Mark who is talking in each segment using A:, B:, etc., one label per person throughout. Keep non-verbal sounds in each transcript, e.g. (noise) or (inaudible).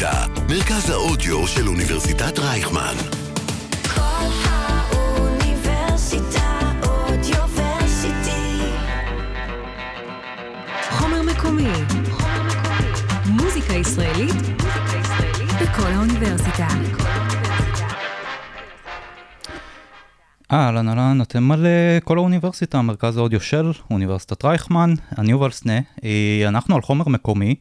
A: האוניברסיטה, מרכז האודיו של אוניברסיטת רייכמן.
B: אהלן אהלן, אתם על אה, כל האוניברסיטה, מרכז האודיו של אוניברסיטת רייכמן, אני יובל סנה, אה, אנחנו על חומר מקומי,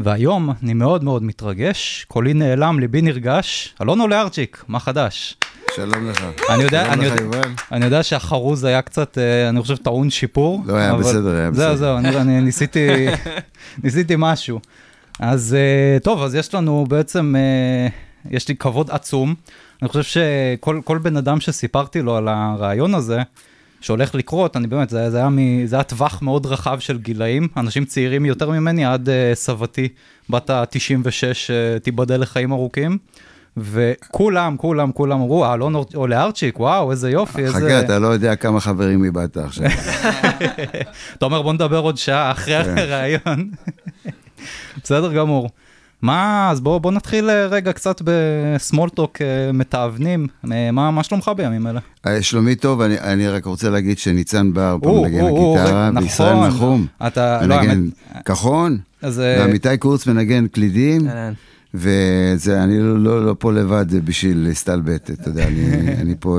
B: והיום אני מאוד מאוד מתרגש, קולי נעלם, ליבי נרגש, אלון אולארצ'יק, מה חדש?
C: שלום לך.
B: אני יודע,
C: שלום
B: אני
C: לך,
B: יודע. אני יודע שהחרוז היה קצת, אה, אני חושב, טעון שיפור.
C: לא, היה
B: אבל-
C: בסדר, היה
B: זהו,
C: בסדר.
B: זהו, אני, אני (laughs) ניסיתי, ניסיתי משהו. אז טוב, אז יש לנו בעצם, יש לי כבוד עצום. אני חושב שכל כל בן אדם שסיפרתי לו על הרעיון הזה, שהולך לקרות, אני באמת, זה, זה, היה, מ, זה היה טווח מאוד רחב של גילאים, אנשים צעירים יותר ממני, עד uh, סבתי, בת ה-96, uh, תיבדל לחיים ארוכים. וכולם, כולם, כולם אמרו, "אה, אלון או לארצ'יק, וואו, איזה יופי, איזה...
C: חכה, אתה לא יודע כמה חברים איבדת עכשיו. (laughs)
B: אתה אומר, בוא נדבר עוד שעה אחרי
C: כן.
B: הראיון. (laughs) בסדר גמור. מה, אז בוא, בוא נתחיל אה, רגע קצת בסמולטוק מתאבנים. אה, מה, מה שלומך בימים אלה?
C: אה, שלומי טוב, אני- אני רק רוצה להגיד שניצן בר פה מנגן הגיטרה, וישראל
B: נכון.
C: נחום
B: אתה, לא,
C: מנגן
B: האמת,
C: כחון,
B: אז אה,
C: ועמיתי קורץ מנגן קלידים, וזה, אני לא- לא לא פה לבד בשביל להסתלבט, אתה יודע, אני- (laughs) אני פה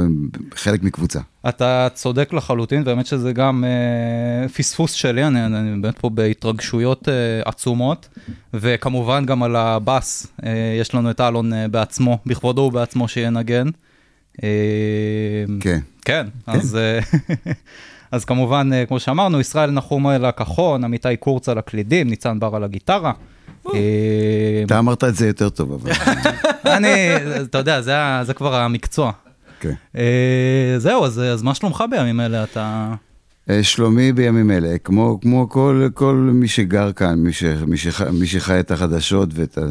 C: חלק מקבוצה.
B: אתה צודק לחלוטין, והאמת שזה גם אה, פספוס שלי, אני, אני באמת פה בהתרגשויות אה, עצומות, וכמובן גם על הבאס, אה, יש לנו את אלון אה, בעצמו, בכבודו ובעצמו שינגן. אה,
C: כן.
B: כן, אז, אה, (laughs) אז כמובן, אה, כמו שאמרנו, ישראל נחום על הכחון, עמיתי קורץ על הקלידים, ניצן בר על הגיטרה. אה,
C: אתה אמרת את זה יותר טוב, אבל... (laughs)
B: אני, אתה יודע, זה, כבר המקצוע.
C: כן.
B: אה, זהו, אז, מה שלומך בימים אלה? אתה...
C: אה, שלומי בימים אלה, כמו, כמו כל, כל מי שגר כאן, מי, ש, מי, שח, מי שחי את החדשות ואת ה...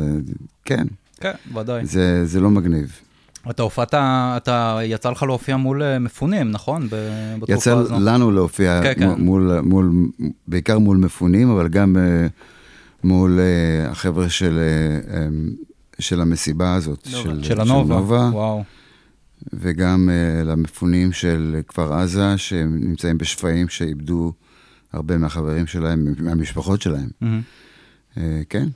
C: כן,
B: כן, ודאי.
C: זה, זה לא מגניב.
B: אתה הופעת, אתה, יצא לך להופיע מול מפונים, נכון? בתקופה
C: יצא
B: הזו.
C: לנו להופיע
B: כן, כן.
C: מול, מול, בעיקר מול מפונים, אבל גם מול אה, החבר'ה של, אה, אה, של המסיבה הזאת, של,
B: של הנובה. וואו.
C: וגם אה, למפונים של כפר עזה, שנמצאים בשפיים, שאיבדו הרבה מהחברים שלהם, מהמשפחות שלהם. אה, כן.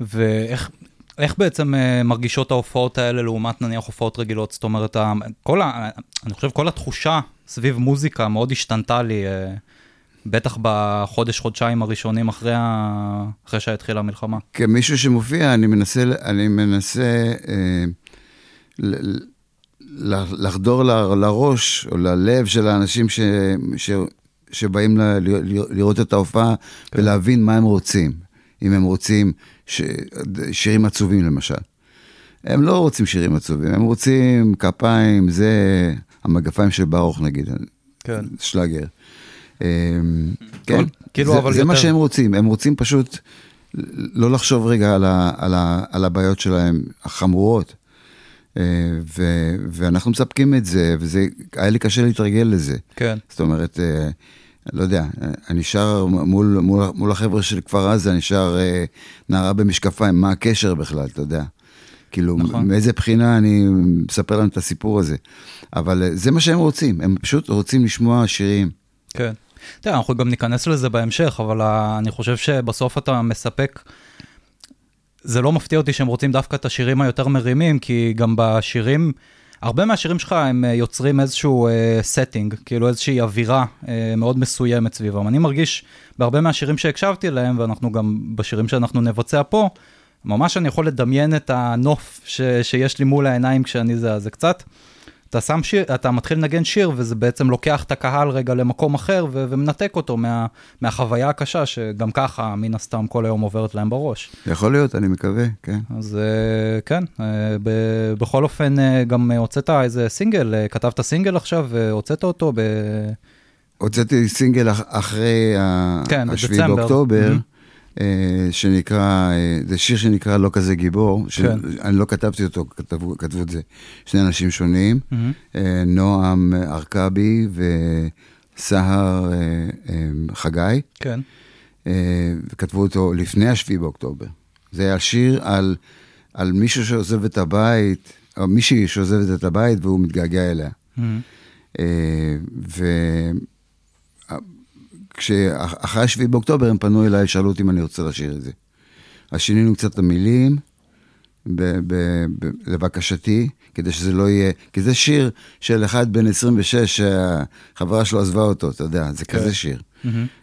B: ואיך איך בעצם מרגישות ההופעות האלה לעומת נניח הופעות רגילות? זאת אומרת, כל ה, אני חושב כל התחושה סביב מוזיקה מאוד השתנתה לי, בטח בחודש, חודשיים הראשונים אחרי, ה, אחרי שהתחילה המלחמה.
C: כמישהו שמופיע, אני מנסה, אני מנסה אה, ל- לחדור ל- לראש או ללב של האנשים ש, ש, שבאים ל, ל, לראות את ההופעה ולהבין מה הם רוצים. אם הם רוצים ש, שירים עצובים למשל. הם לא רוצים שירים עצובים, הם רוצים כפיים, זה המגפיים של ברוך נגיד,
B: כן.
C: שלאגר. אה, כן,
B: כאילו,
C: זה,
B: אבל
C: זה מה
B: יותר-
C: שהם רוצים, הם רוצים פשוט לא לחשוב רגע על, ה, על, ה, על הבעיות שלהם החמורות. אה, ו, ואנחנו מספקים את זה, וזה, היה לי קשה להתרגל לזה.
B: כן.
C: זאת אומרת, אה, לא יודע, אני שר מול, מול, מול החבר'ה של כפר עזה, אני שר נערה במשקפיים, מה הקשר בכלל, אתה יודע? כאילו,
B: נכון.
C: מאיזה בחינה אני מספר להם את הסיפור הזה. אבל זה מה שהם רוצים, הם פשוט רוצים לשמוע שירים.
B: כן. תראה, אנחנו גם ניכנס לזה בהמשך, אבל אני חושב שבסוף אתה מספק... זה לא מפתיע אותי שהם רוצים דווקא את השירים היותר מרימים, כי גם בשירים, הרבה מהשירים שלך הם אה, יוצרים איזשהו setting, כאילו איזושהי אווירה אה, מאוד מסוימת סביבם. אני מרגיש בהרבה מהשירים שהקשבתי להם, ואנחנו גם בשירים שאנחנו נבצע פה, ממש אני יכול לדמיין את הנוף ש, שיש לי מול העיניים כשאני זה, זה קצת, אתה שם שיר, אתה מתחיל לנגן שיר, וזה בעצם לוקח את הקהל רגע למקום אחר, ו- ומנתק אותו מה, מהחוויה הקשה, שגם ככה, מן הסתם, כל היום עוברת להם בראש.
C: יכול להיות, אני מקווה, כן.
B: אז אה, כן, אה, ב- בכל אופן, אה, גם הוצאת איזה סינגל, כתבת סינגל עכשיו, והוצאת אותו ב...
C: הוצאתי סינגל אח- אחרי
B: כן,
C: השביעי
B: בדצמבר.
C: באוקטובר,
B: Mhm.
C: אה, שנקרא, אה, זה שיר שנקרא לא כזה גיבור,
B: כן.
C: שאני לא כתבתי אותו, כתבו, כתבו את זה שני אנשים שונים,
B: מהמם.
C: אה, נועם ארכבי וסהר חגי,
B: כן,
C: וכתבו אותו לפני השביעי באוקטובר. זה היה שיר על על מישהו שעוזב את הבית, או מישהי שעוזבת את הבית והוא מתגעגע אליה. אה, וכשאחרי 7 באוקטובר הם פנו אליי, שאלו אותי אם אני רוצה לשיר את זה. אז שינינו קצת את המילים, ב- ב- ב- לבקשתי, כדי שזה לא יהיה, כי זה שיר של אחד בן 26 שהחברה שלו עזבה אותו, אתה יודע, זה כזה שיר.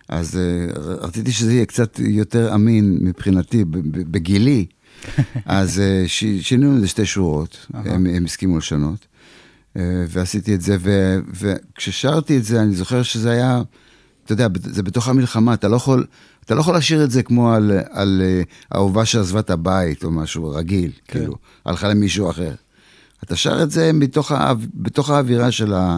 C: אז uh, רציתי שזה יהיה קצת יותר אמין מבחינתי, בגילי. (laughs) אז uh, ש- שינינו את זה שתי שורות, הם, הם הסכימו לשנות. Uh, ועשיתי את זה, וכששרתי את זה, אני זוכר שזה היה, אתה יודע, זה בתוך המלחמה, אתה לא יכול, אתה לא יכול לשיר את זה כמו על, על uh, אהובה שעזבה את הבית או משהו רגיל, כן. כאילו, הלכה למישהו אחר. אתה שר את זה בתוך, האו, בתוך האווירה של, ה,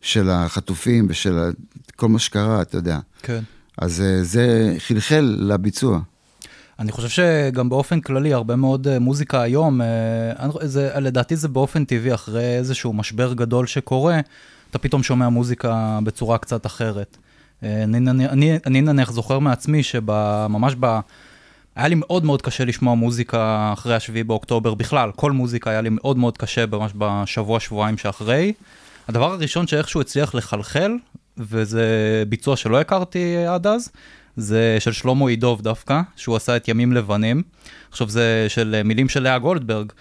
C: של החטופים ושל ה, כל מה שקרה, אתה יודע.
B: כן.
C: אז uh, זה חלחל לביצוע.
B: אני חושב שגם באופן כללי, הרבה מאוד אה, מוזיקה היום, אה, זה, לדעתי זה באופן טבעי, אחרי איזשהו משבר גדול שקורה, אתה פתאום שומע מוזיקה בצורה קצת אחרת. אה, אני, אני, אני, אני נניח זוכר מעצמי שממש ב... היה לי מאוד מאוד קשה לשמוע מוזיקה אחרי השביעי באוקטובר, בכלל, כל מוזיקה היה לי מאוד מאוד קשה ממש בשבוע, שבועיים שאחרי. הדבר הראשון שאיכשהו הצליח לחלחל, וזה ביצוע שלא הכרתי עד אז, זה של שלמה עידוב דווקא, שהוא עשה את ימים לבנים. עכשיו זה של אה, מילים של לאה גולדברג,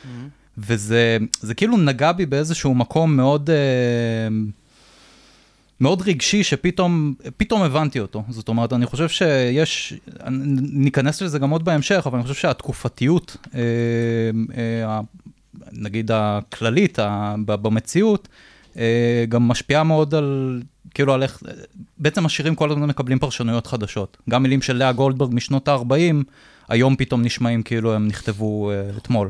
B: וזה זה כאילו נגע בי באיזשהו מקום מאוד... אה, מאוד רגשי שפתאום פתאום הבנתי אותו. זאת אומרת, אני חושב שיש, ניכנס לזה גם עוד בהמשך, אבל אני חושב שהתקופתיות, אה, אה, נגיד הכללית במציאות, אה, גם משפיעה מאוד על, כאילו על איך, בעצם השירים כל הזמן מקבלים פרשנויות חדשות. גם מילים של לאה גולדברג משנות ה-40, היום פתאום נשמעים כאילו הם נכתבו אתמול.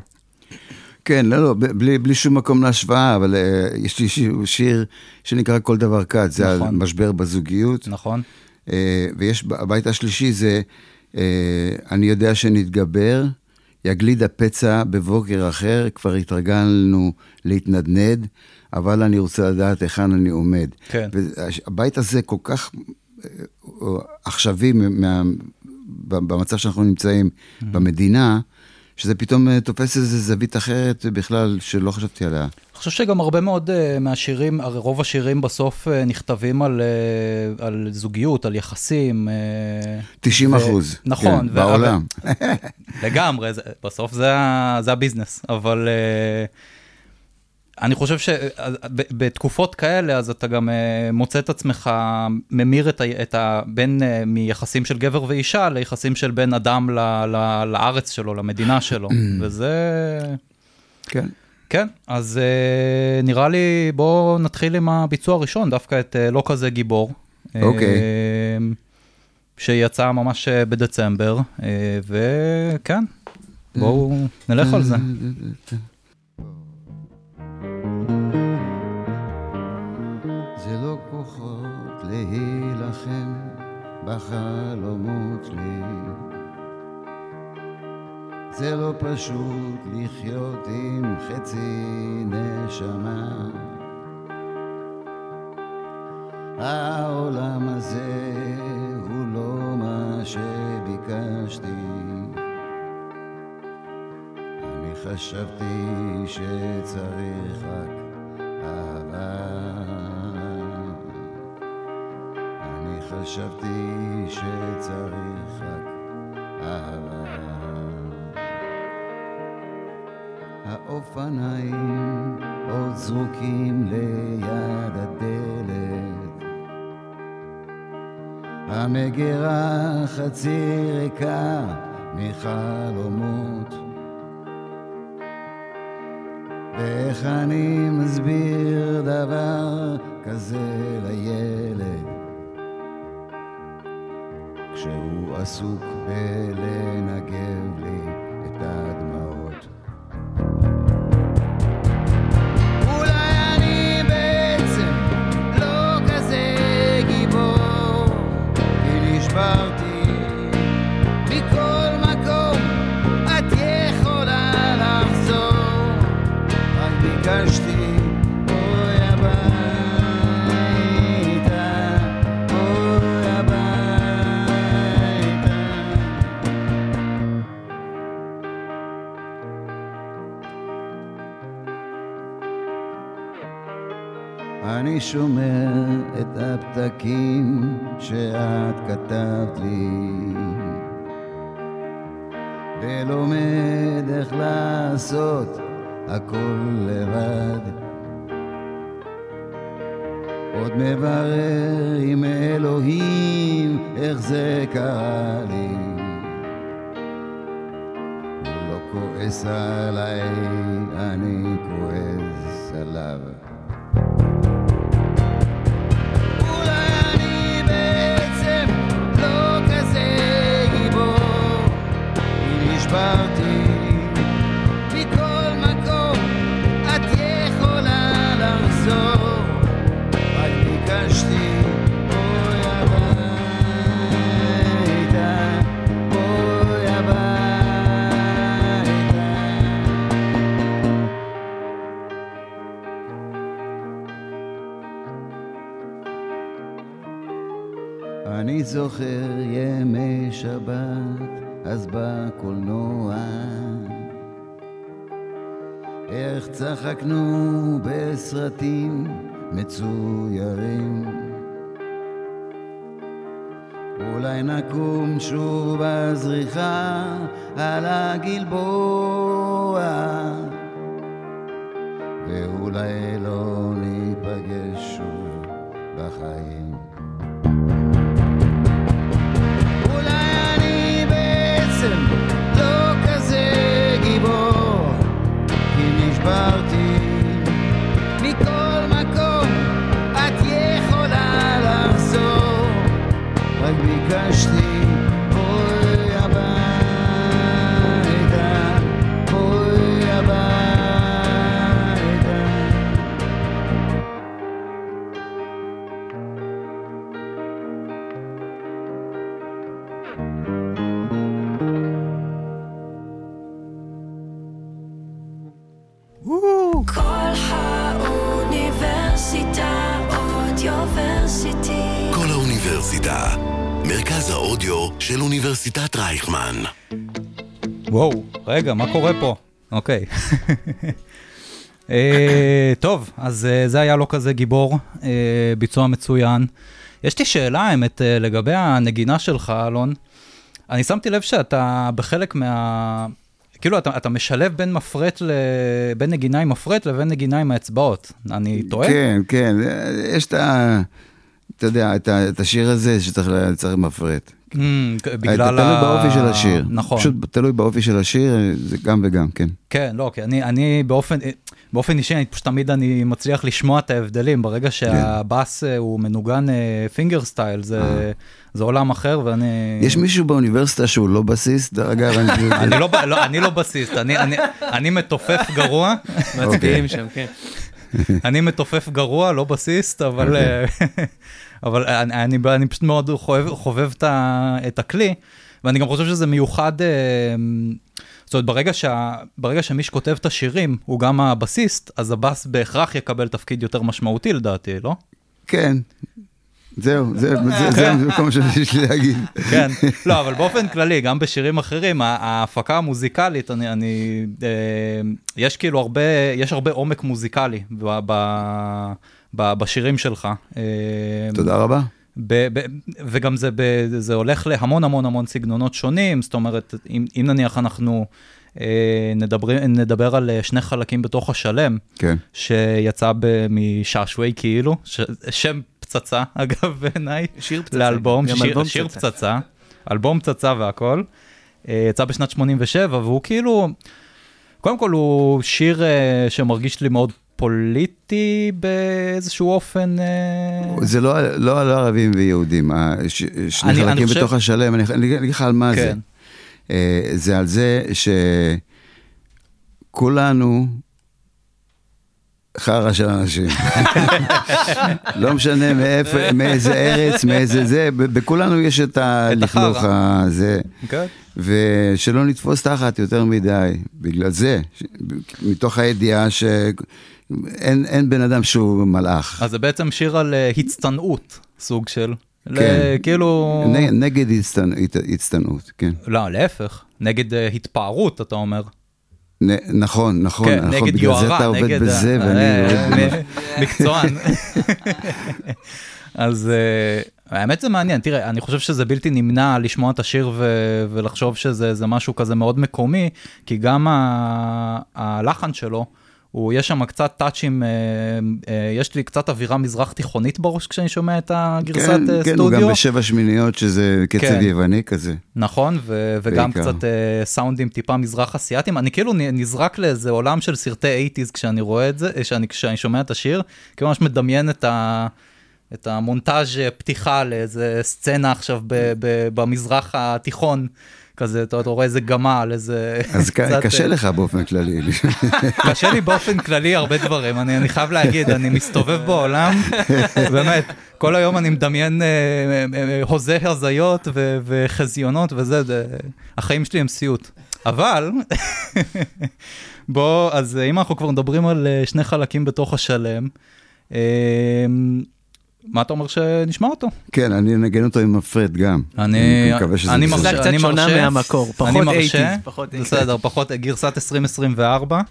C: כן, לא, לא, בלי, בלי שום מקום להשוואה, אבל uh, יש לי שיר, שיר שנקרא כל דבר כת, זה
B: נכון.
C: על משבר בזוגיות.
B: נכון?
C: Uh, ויש, הבית השלישי זה, uh, אני יודע שנתגבר, יגליד הפצע בבוקר אחר, כבר התרגלנו להתנדנד, אבל אני רוצה לדעת היכן אני עומד.
B: כן.
C: והבית הזה כל כך אה, עכשווי מה, במצב שאנחנו נמצאים
B: Mm-hmm.
C: במדינה, שזה פתאום אה, תופס איזו זווית אחרת בכלל שלא חשבתי עליה.
B: אני חושב שגם הרבה מאוד uh, מהשירים, הרי רוב השירים בסוף uh, נכתבים על, על זוגיות, על יחסים. Uh,
C: 90
B: ו-
C: אחוז.
B: נכון.
C: כן, בעולם. (laughs)
B: לגמרי, זה, בסוף זה, זה הביזנס, אבל אני חושב שבתקופות כאלה, אז אתה גם uh, מוצא את עצמך ממיר את, ה, את ה... בין uh, מיחסים של גבר ואישה ליחסים של בין אדם ל, ל, לארץ שלו, למדינה שלו, (clears throat) וזה...
C: כן.
B: כן, אז uh, נראה לי, בואו נתחיל עם הביצוע הראשון, דווקא את uh, לא כזה גיבור.
C: אוקיי.
B: אה, שיצא ממש אה, בדצמבר, אה, וכן, בואו נלך על. זה
C: בחלומות שלי. זה לא פשוט לחיות עם חצי נשמה. העולם הזה הוא לא מה שביקשתי. אני חשבתי שצריך רק חשבתי שצריך רק אהבה. האופניים עוד זרוקים ליד הדלת. המגירה חצי ריקה מחלומות. ואיך אני מסביר דבר כזה לילד עסוק בלנגב לי זה קרה לי הוא אני זוכר ימי שבת, אז בקולנוע. איך צחקנו בסרטים מצוירים. אולי נקום שוב בזריחה על הגלבוע, ואולי לא ניפגש שוב בחיים.
B: רגע, מה קורה פה? אוקיי. אה, טוב, אז אה, זה היה לא כזה גיבור, אה, ביצוע מצוין. יש לי שאלה, האמת, לגבי הנגינה שלך, אלון. אני שמתי לב שאתה בחלק מה... כאילו, אתה, אתה משלב בין מפרט ל... בין נגינה עם מפרט לבין נגינה עם האצבעות. אני טועה?
C: כן, כן, יש את ה... אתה יודע, את, ה, את השיר הזה שצריך מפרט.
B: Mm, בגלל
C: תלוי באופי של השיר.
B: נכון.
C: פשוט תלוי באופי של השיר, זה גם וגם, כן.
B: כן, לא, כי אני, אני באופן, באופן אישי, אני פשוט תמיד אני מצליח לשמוע את ההבדלים. ברגע שהבאס אה, הוא מנוגן פינגר סטייל, זה, זה עולם אחר, ואני...
C: יש מישהו באוניברסיטה שהוא לא בסיסט, אגב, אני... (laughs)
B: אני לא, לא, אני לא בסיסט, אני, אני, אני מתופף גרוע,
D: מצביעים שם, כן. (laughs)
B: אני מתופף גרוע, לא בסיסט, אבל, אה, (laughs) אבל אני, אני, אני פשוט מאוד חובב, חובב את, ה, את הכלי, ואני גם חושב שזה מיוחד, אה, זאת אומרת, ברגע, שה, ברגע שמי שכותב את השירים הוא גם הבסיסט, אז הבאס בהכרח יקבל תפקיד יותר משמעותי לדעתי, לא?
C: כן. (laughs) זהו, זה, זה, (laughs) זה המקום שיש לי להגיד.
B: כן, (laughs) לא, אבל באופן כללי, גם בשירים אחרים, ההפקה המוזיקלית, אני, אני, אה, יש כאילו הרבה, יש הרבה עומק מוזיקלי ב, ב, ב, בשירים שלך. אה,
C: תודה רבה.
B: ב, ב, וגם זה, ב, זה הולך להמון המון המון סגנונות שונים, זאת אומרת, אם, אם נניח אנחנו אה, נדבר, נדבר על שני חלקים בתוך השלם,
C: כן.
B: שיצא משעשוועי כאילו, ש, שם פצצה (laughs) אגב בעיניי,
D: שיר פצצה,
B: לאלבום, שיר,
D: אלבום
B: שיר
D: פצצה.
B: פצצה, אלבום פצצה והכל, אה, יצא בשנת 87 והוא כאילו, קודם כל הוא שיר אה, שמרגיש לי מאוד פוליטי באיזשהו אופן, אה,
C: זה לא, לא על ערבים ויהודים, שני
B: אני- אני
C: חלקים
B: חושב-
C: בתוך השלם, אני אגיד לך על מה זה.
B: כן.
C: אה, זה על זה שכולנו חרא של אנשים. (laughs) לא משנה מאיפה, מאיזה ארץ, מאיזה זה, בכולנו יש את הלכלוך. הזה.
B: כן.
C: ושלא נתפוס תחת יותר מדי, בגלל זה, מתוך הידיעה שאין אין בן אדם שהוא מלאך.
B: אז זה בעצם שיר על אה, הצטנעות, סוג של,
C: כן.
B: כאילו,
C: נגד הצטנעות, כן.
B: לא, להפך, נגד אה, התפארות אתה אומר.
C: נכון, נכון,
B: כן,
C: נכון, בגלל זה
B: יוהרה,
C: אתה עובד
B: נגד...
C: בזה,
B: ה-
C: ואני
B: אה,
C: עובד...
B: מ- מקצוען. (laughs) אז אה, האמת זה מעניין, תראה, אני חושב שזה בלתי נמנע לשמוע את השיר ו- ולחשוב שזה זה משהו כזה מאוד מקומי, כי גם ה- הלחן שלו, הוא, יש שם קצת טאצ'ים, אה, אה, יש לי קצת אווירה מזרח תיכונית בראש כשאני שומע את הגרסת
C: כן,
B: אה,
C: כן, הוא גם
B: סטודיו.
C: בשבע שמיניות, שזה קצב
B: כן.
C: יווני כזה.
B: נכון, ו- וגם
C: בעיקר.
B: קצת אה, סאונדים טיפה מזרח אסיאתיים. אני כאילו נזרק לאיזה עולם של סרטי 80's כשאני רואה את זה, אה, כשאני, כשאני שומע את השיר, כאילו ממש מדמיין את, ה, את המונטאז' פתיחה לאיזה סצנה עכשיו ב, ב, במזרח התיכון. כזה, אתה, רואה איזה גמל, איזה...
C: אז
B: קצת,
C: קשה
B: אה,
C: לך באופן כללי.
B: קשה לי באופן כללי הרבה דברים, אני, אני חייב להגיד, אני מסתובב בעולם, (laughs) באמת, כל היום אני מדמיין אה, אה, אה, הוזי הזיות ו- וחזיונות וזה, זה, החיים שלי הם סיוט. אבל, (laughs) בוא, אז אם אנחנו כבר מדברים על שני חלקים בתוך השלם, אה, מה אתה אומר שנשמע אותו?
C: כן, אני אנגן אותו עם הפרד גם.
B: אני
C: מקווה שזה
B: אני. מרשה,
D: זה קצת
B: אני
D: שונה
B: מרשה,
D: מהמקור, פחות
B: אני מרשה,
D: 80s, פחות 80s.
B: בסדר, פחות גרסת 2024,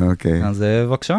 C: אוקיי.
B: אז אה, בבקשה.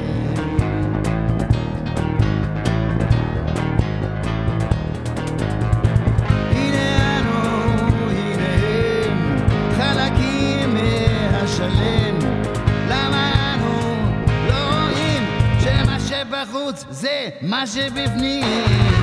C: שבחוץ זה מה שבפנים?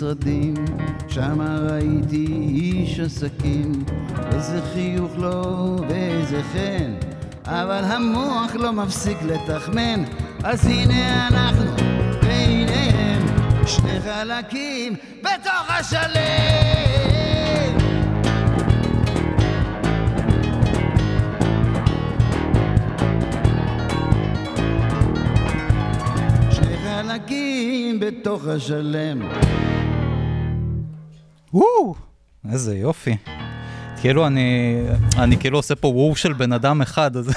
C: משרדים, שמה ראיתי איש עסקים, איזה חיוך לו ואיזה חן, אבל המוח לא מפסיק לתחמן, אז הנה אנחנו והנה הם, שני חלקים בתוך השלם. חלקים בתוך השלם.
B: וואו, איזה יופי. כאילו אני, אני כאילו עושה פה וואו של בן אדם אחד, אז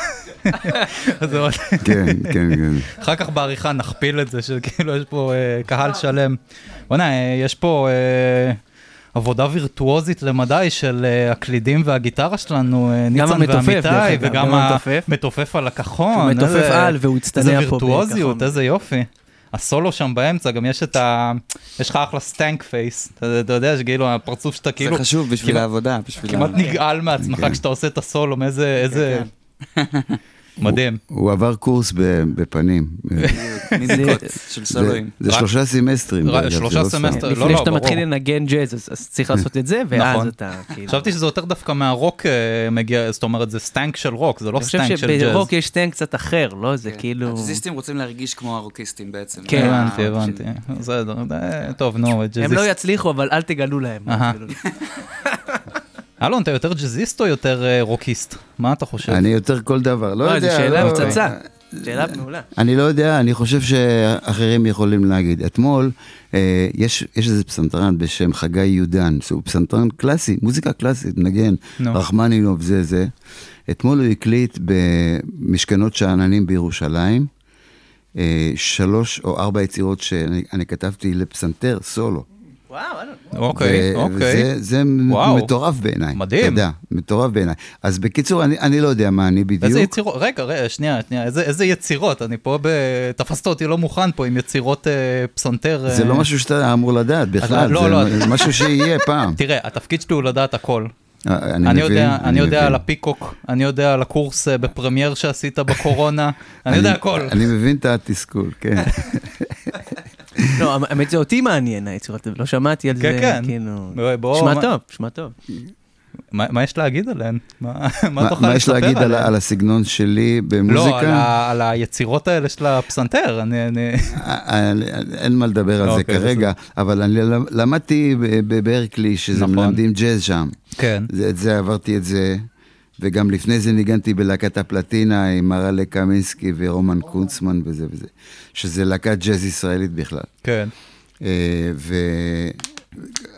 C: כן, כן, כן.
B: אחר כך בעריכה נכפיל את זה, שכאילו יש פה אה, קהל שלם. בוא'נה, אה, יש פה אה, עבודה וירטואוזית למדי של אה, הקלידים והגיטרה שלנו, אה, ניצן
D: אגב,
B: וגם
D: גם המתופף.
B: על הכחון.
D: הוא מתופף
B: איזה-
D: על והוא הצטנע
B: איזה
D: פה
B: וירטואוזיות,
D: בכחון.
B: איזה יופי. הסולו שם באמצע, גם יש את ה... יש לך אחלה stank face. אתה אתה יודע שכאילו הפרצוף שאתה
E: זה
B: כאילו
E: חשוב בשביל
B: כמעט-
E: העבודה, בשביל...
B: כמעט נגעל מעצמך
C: כן.
B: כשאתה עושה את הסולו, מאיזה... איזה... מדהים.
C: הוא עבר קורס בפנים. (laughs)
E: של
C: זה- שלושה סמסטרים. דרך אגב,
B: שלושה
C: לא.
B: סמסטרים. לא,
D: לפני
B: לא,
D: שאתה. מתחיל לנגן ג'אז, אז צריך לעשות את זה, ואז
B: נכון.
D: אתה כאילו...
B: חשבתי שזה יותר דווקא מהרוק אה, מגיע, זאת אומרת זה stank של רוק, זה לא
D: אני חושב
B: stank של ג'אז.
D: שברוק יש stank קצת אחר, לא? זה
E: כן.
D: כאילו...
E: הג'אזיסטים רוצים להרגיש כמו הרוקיסטים בעצם.
D: כן.
E: אה,
B: הבנתי, הבנתי. בסדר, אה, טוב, נו,
D: הם. לא יצליחו, אבל אל תגלו להם. (laughs)
B: אלון, אתה יותר ג'אזיסט או יותר אה, רוקיסט? מה אתה חושב?
C: אני יותר כל דבר, לא
D: אוי,
C: יודע.
D: זו שאלה
C: לא-
D: פצצה. שאלה מעולה.
C: אני לא יודע, אני חושב שאחרים יכולים להגיד. אתמול, אה, יש, יש איזה פסנתרן בשם חגי יודן, שהוא פסנתרן קלאסי, מוזיקה קלאסית, נגן,
B: נו.
C: רחמנינוב, זה זה. אתמול הוא הקליט במשכנות שאננים בירושלים, אה, שלוש או ארבע יצירות שאני אני כתבתי לפסנתר, סולו.
D: וואו.
B: אוקיי, אוקיי.
C: זה. מטורף בעיניי.
B: מדהים.
C: אתה יודע, מטורף בעיניי. אז בקיצור, אני, אני לא יודע מה אני בדיוק.
B: איזה יצירות, רגע, רגע, שנייה, שנייה, איזה, איזה יצירות? אני פה ב... תפסת אותי לא מוכן פה עם יצירות אה, פסנתר.
C: זה
B: אה,
C: לא משהו שאתה אמור לדעת בכלל,
B: לא,
C: זה
B: לא.
C: משהו שיהיה פעם. (laughs)
B: תראה, התפקיד שלי הוא לדעת הכל.
C: אני
B: אני
C: מבין,
B: יודע, אני יודע
C: מבין.
B: על הפיקוק, אני יודע על הקורס אה, בפרמייר שעשית בקורונה, אני יודע הכל.
C: אני מבין את התסכול, כן. (laughs)
D: לא, האמת זה אותי מעניין היצירות, לא שמעתי על
B: כן,
D: זה,
B: כן.
D: כאילו... שמע טוב, שמע טוב.
B: מה מה יש להגיד עליהן? מה מה
C: מה
B: תוכל
C: מה יש להגיד על הסגנון שלי
B: לא, על
C: במוזיקה?
B: ה- על היצירות האלה של הפסנתר, אני... אני-
C: אה, אין מה לדבר על זה
B: אוקיי,
C: כרגע, אבל אני למדתי בברקלי, שזה
B: נכון.
C: מלמדים ג'אז שם.
B: כן.
C: זה- את זה עברתי את זה, וגם לפני זה ניגנתי בלהקת הפלטינה עם מרלה קמינסקי ורומן קונצמן וזה וזה, שזה להקת ג'אז ישראלית בכלל.
B: כן.
C: אה,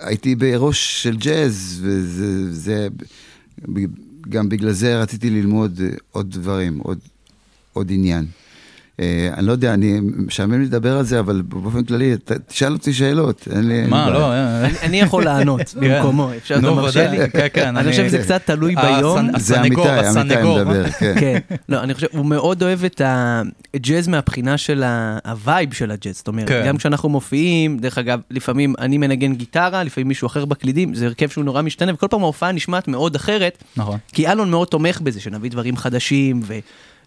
C: והייתי בראש של ג'אז, וזה זה, גם בגלל זה רציתי ללמוד עוד דברים, עוד, עוד עניין. אה, אני לא יודע, אני משעמם לדבר על זה, אבל באופן כללי, ת- תשאל אותי שאלות. אין לי...
B: מה, לא,
C: בעיה.
B: אה,
D: אני- אני יכול לענות (laughs) במקומו, אפשר, מרשה
B: ודאי,
D: לי?
B: כן, כן,
D: אני חושב שזה קצת תלוי ביום.
B: הסנ-
C: זה אמיתי, אמיתי. מדבר, (laughs) כן.
D: כן, לא, אני חושב, הוא מאוד אוהב את הג'אז מהבחינה של ה vibe של הג'אז, זאת אומרת,
B: כן.
D: גם כשאנחנו מופיעים, דרך אגב, לפעמים אני מנגן גיטרה, לפעמים מישהו אחר בקלידים, זה הרכב שהוא נורא משתנה, וכל פעם ההופעה נשמעת מאוד אחרת,
B: נכון.
D: כי אלון מאוד תומך בזה, שנביא דברים חדשים,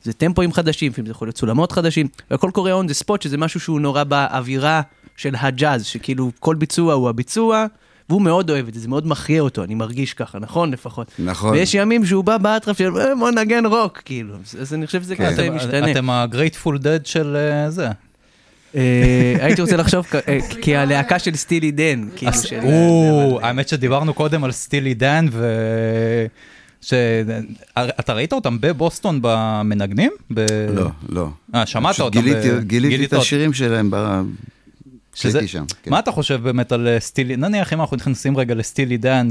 D: וזה טמפואים חדשים, לפעמים זה יכול להיות סולמות חדשים, והכל קורה on the spot, שזה משהו שהוא נורא באווירה של הג'אז, שכאילו כל ביצוע הוא הביצוע. והוא מאוד אוהב את זה, זה מאוד מחיה אותו, אני מרגיש ככה, נכון לפחות?
C: נכון.
D: ויש ימים שהוא בא באטרף של "אה, בוא נגן רוק, כאילו, אז אני חושב שזה
C: כן.
D: קצת
B: אתם-
D: משתנה.
B: אתם ה-grateful dead של אה, זה.
D: אה, הייתי רוצה לחשוב כ- אה, כי הלהקה של סטילי דן, כאילו.
B: או, האמת שדיברנו קודם על סטילי דן, ו... ש... אתה ראית אותם בבוסטון במנגנים? ב...
C: לא, לא.
B: אה, שמעת אותם?
C: גיליתי-
B: ב-
C: גיליתי את
B: גילית אותם.
C: השירים שלהם ב-
B: שזה,
C: שם. כן.
B: מה אתה חושב באמת על אה, סטילי, נניח אם אנחנו נכנסים רגע לסטילי דן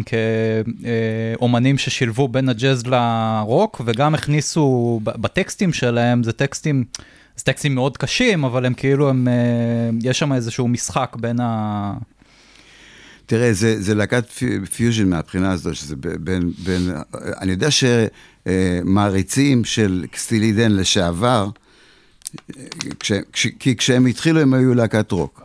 B: כאומנים ששילבו בין הג'אז לרוק וגם הכניסו בטקסטים שלהם, זה טקסטים, זה טקסטים מאוד קשים, אבל הם כאילו, הם, אה, יש שם איזשהו משחק בין ה...
C: תראה, זה, זה להקת פי- פיוז'ן מהבחינה הזו, שזה בין, בין, אני יודע שמעריצים של Steely Dan לשעבר, כש, כש, כי כשהם התחילו הם היו להקת רוק.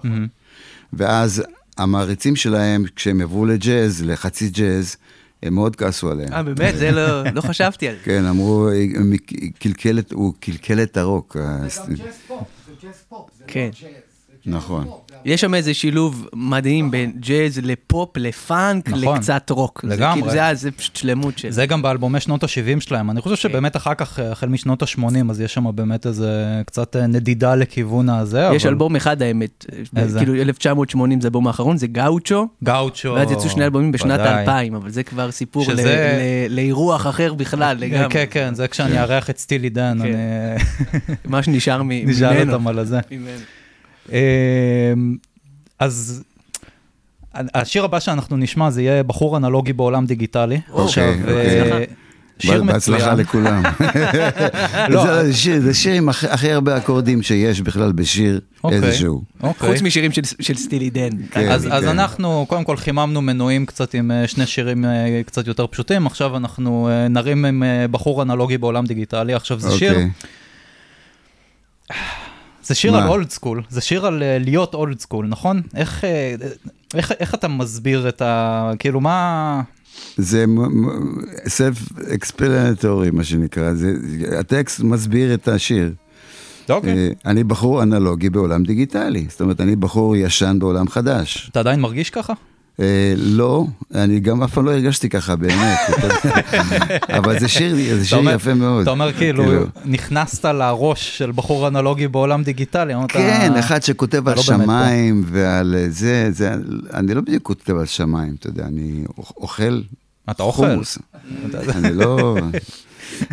C: ואז המעריצים שלהם, כשהם עברו לג'אז, לחצי ג'אז, הם מאוד כעסו עליהם.
D: אה, באמת? זה לא לא חשבתי על זה. (laughs)
C: כן, אמרו, "הם קלקל את- הוא קלקל את הרוק. ה-
D: כן.
C: נכון.
D: יש שם איזה שילוב מדהים בין ג'אז לפופ, לפאנק,
B: נכון.
D: לקצת רוק. זה
B: לגמרי.
D: כאילו, זה היה- זה פשוט שלמות של...
B: זה גם באלבומי שנות ה-70 שלהם, אני חושב
D: כן.
B: שבאמת אחר כך, אה, החל משנות ה-80, אז יש שם באמת איזה קצת אה, נדידה לכיוון הזה,
D: יש
B: אבל-
D: אלבום אחד האמת,
B: איזה?
D: כאילו 1980 זה האלבום האחרון, זה גאוצ'ו,
B: גאוצ'ו.
D: ואז יצאו שני אלבומים בשנת
B: ודאי.
D: 2000, אבל זה כבר סיפור
B: שזה-
D: לאירוח אחר בכלל, לגמרי.
B: כן, כן, זה כשאני אארח את סטילי דן,
D: כן.
B: אני (laughs)
D: מה שנשאר ממנו.
B: אותם על זה.
D: ממנו.
B: אמ, אז השיר הבא שאנחנו נשמע זה יהיה בחור אנלוגי בעולם דיגיטלי.
D: אוקיי,
B: עכשיו,
C: אוקיי.
B: אה. שיר
C: בהצלחה
B: מצוין.
C: לכולם. (laughs)
B: לא.
C: זה- זה שיר- זה שיר עם הכי הרבה אקורדים שיש בכלל בשיר
B: אוקיי.
C: איזשהו.
D: חוץ משירים של- של סטילי דן.
C: כן.
B: אז, אז
C: כן.
B: אנחנו קודם כל חיממנו מנועים קצת עם אה, שני שירים אה, קצת יותר פשוטים, עכשיו אנחנו נרים עם בחור אנלוגי בעולם דיגיטלי, עכשיו זה שיר. זה שיר
C: מה?
B: על old school, זה שיר על אה, להיות old school, נכון? איך, אה, איך, איך אתה מסביר את ה... כאילו מה...
C: זה self explanatory מה שנקרא, זה, הטקסט מסביר את השיר.
B: אוקיי.
C: אה, אני בחור אנלוגי בעולם דיגיטלי, זאת אומרת אני בחור ישן בעולם חדש.
B: אתה עדיין מרגיש ככה?
C: אה, לא, אני גם אף פעם לא הרגשתי ככה באמת. (laughs) אבל זה שיר, זה יפה מאוד.
B: אתה אומר כאילו, נכנסת לראש של בחור אנלוגי בעולם דיגיטלי.
C: כן, אחד שכותב על
B: לא.
C: שמיים ועל זה, זה, אני לא בדיוק כותב על שמיים, אתה יודע, אני אוכל
B: אתה אוכל.
C: אני לא...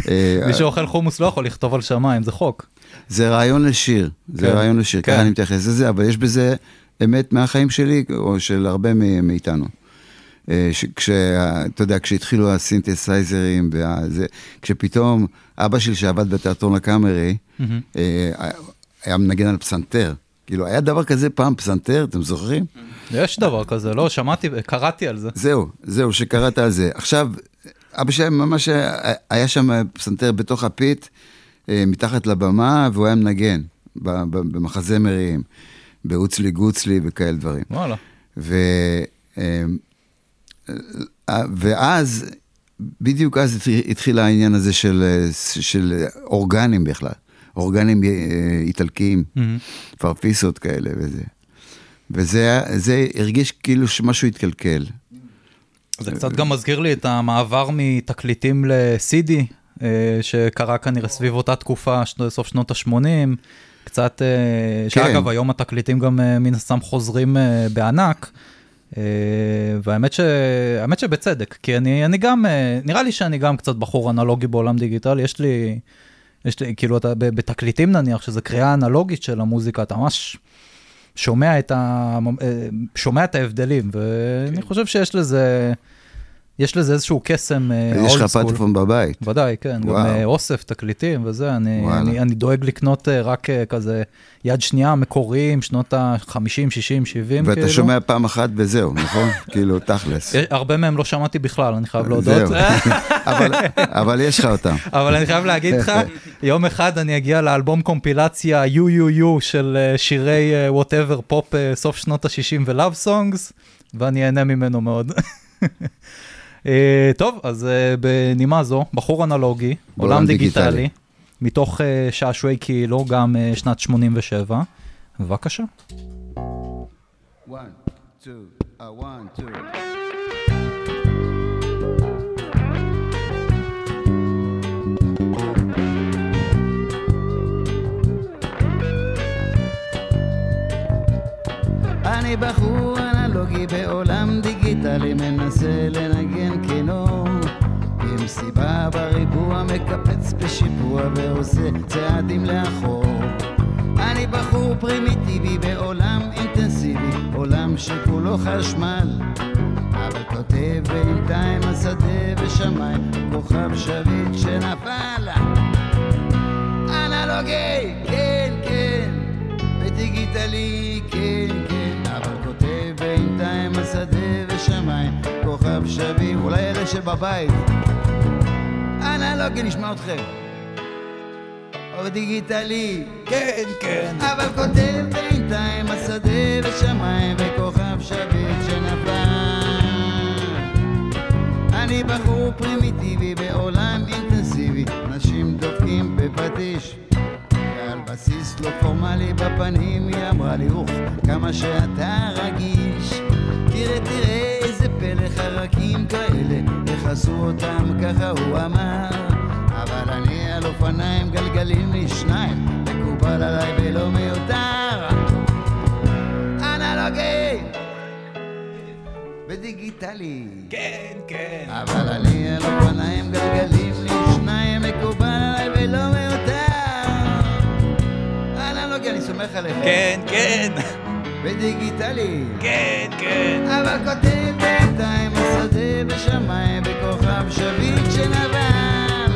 C: אה,
B: מי שאוכל חומוס לא יכול לכתוב על שמיים, זה חוק.
C: זה רעיון לשיר, זה
B: כן,
C: רעיון לשיר,
B: כן.
C: ככה אני מתייחס לזה, אבל יש בזה אמת מהחיים שלי, או של הרבה מאיתנו. אה, ש- כשה, אתה יודע, כשהתחילו הסינתסייזרים, וזה, כשפתאום אבא שלי שעבד בתיאטרון הקאמרי, אה, היה מנגן על פסנתר. כאילו, היה דבר כזה פעם, פסנתר, אתם זוכרים?
B: יש דבר כזה, לא, שמעתי, קראתי על זה.
C: זהו, זהו, שקראת על זה. עכשיו, אבא שלי ממש היה, היה שם פסנתר בתוך הפית, אה, מתחת לבמה, והוא היה מנגן במחזמרים, באוצלי גוצלי וכאלה דברים.
B: וואלה.
C: ו, אה, אה, ואז, בדיוק אז התחיל- העניין הזה של, של אורגנים בכלל, אורגנים אה, איטלקיים, פרפיסות כאלה וזה. וזה זה הרגיש כאילו שמשהו התקלקל.
B: זה קצת גם מזכיר לי את המעבר מתקליטים ל-CD, אה, שקרה כנראה סביב אותה תקופה, סוף שנות ה-80. קצת, אה, שאגב, היום התקליטים גם אה, מן הסתם חוזרים אה, בענק. והאמת ש... האמת שבצדק, כי אני, אני גם, אה, נראה לי שאני גם קצת בחור אנלוגי בעולם דיגיטלי, יש לי, יש לי, כאילו, אתה, בתקליטים נניח, שזה קריאה אנלוגית של המוזיקה, אתה ממש שומע את, ה... שומע את ההבדלים, ואני חושב שיש לזה, יש לזה איזשהו קסם אה,
C: יש לך. פטפון בבית.
B: ודאי, כן, גם
C: וואו.
B: אה, אוסף, תקליטים וזה, אני. אני, אני דואג לקנות אה, רק כזה יד שנייה מקוריים, שנות ה-50, 60, 70,
C: ואתה
B: כאילו.
C: שומע פעם אחת וזהו, נכון? (laughs) כאילו, תכלס.
B: הרבה מהם לא שמעתי בכלל, אני חייב להודות. (laughs)
C: אבל- אבל יש לך אותם.
B: אבל אני חייב להגיד לך, יום אחד אני אגיע לאלבום קומפילציה יו של שירי whatever פופ סוף שנות ה-60 ולאב סונגס, ואני אהנה ממנו מאוד. (laughs) אה, טוב, אז אה, בנימה זו, בחור אנלוגי,
C: בעולם
B: עולם
C: דיגיטלי.
B: דיגיטלי, מתוך אה, שעשועי קילו, גם אה, שנת 87. בבקשה.
C: One, two, uh, one, two. אני בחור אנלוגי בעולם דיגיטלי מנסה לנגן כינור. עם סיבה בריבוע מקפץ בשיפוע ועושה צעדים לאחור. אני בחור פרימיטיבי בעולם אינטנסיבי עולם שכולו חשמל. אבל כותב בינתיים השדה ושמיים כוכב שביט שנפל. אנלוגי, כן, כן, ודיגיטלי, כן, כן, השדה ושמיים, כוכב שבי, אולי אלה שבבית. אנלוגי, נשמע אתכם. או דיגיטלי, כן, כן, אבל כותב בינתיים השדה ושמיים, וכוכב שביט שנפל. אני בחור פרימיטיבי בעולם אינטנסיבי, נשים דופקים בפטיש. בסיס לא פורמלי בפנים היא אמרה לי, אוף, כמה שאתה רגיש. תראה, תראה איזה פלא חרקים כאלה, איך עשו אותם ככה הוא אמר. אבל אני על אופניים גלגלים לי שניים, מקובל עליי ולא מיותר. אנלוגי! ודיגיטלי.
B: כן, כן.
C: אבל אני על אופניים גלגלים לי שניים מקובל עליי ולא מיותר. אנלוגי, אני סומך עליך.
B: כן, כן,
C: ודיגיטלי.
B: כן, כן.
C: אבל כותב בינתיים השדה בשמיים בכוכב שביט של אבן.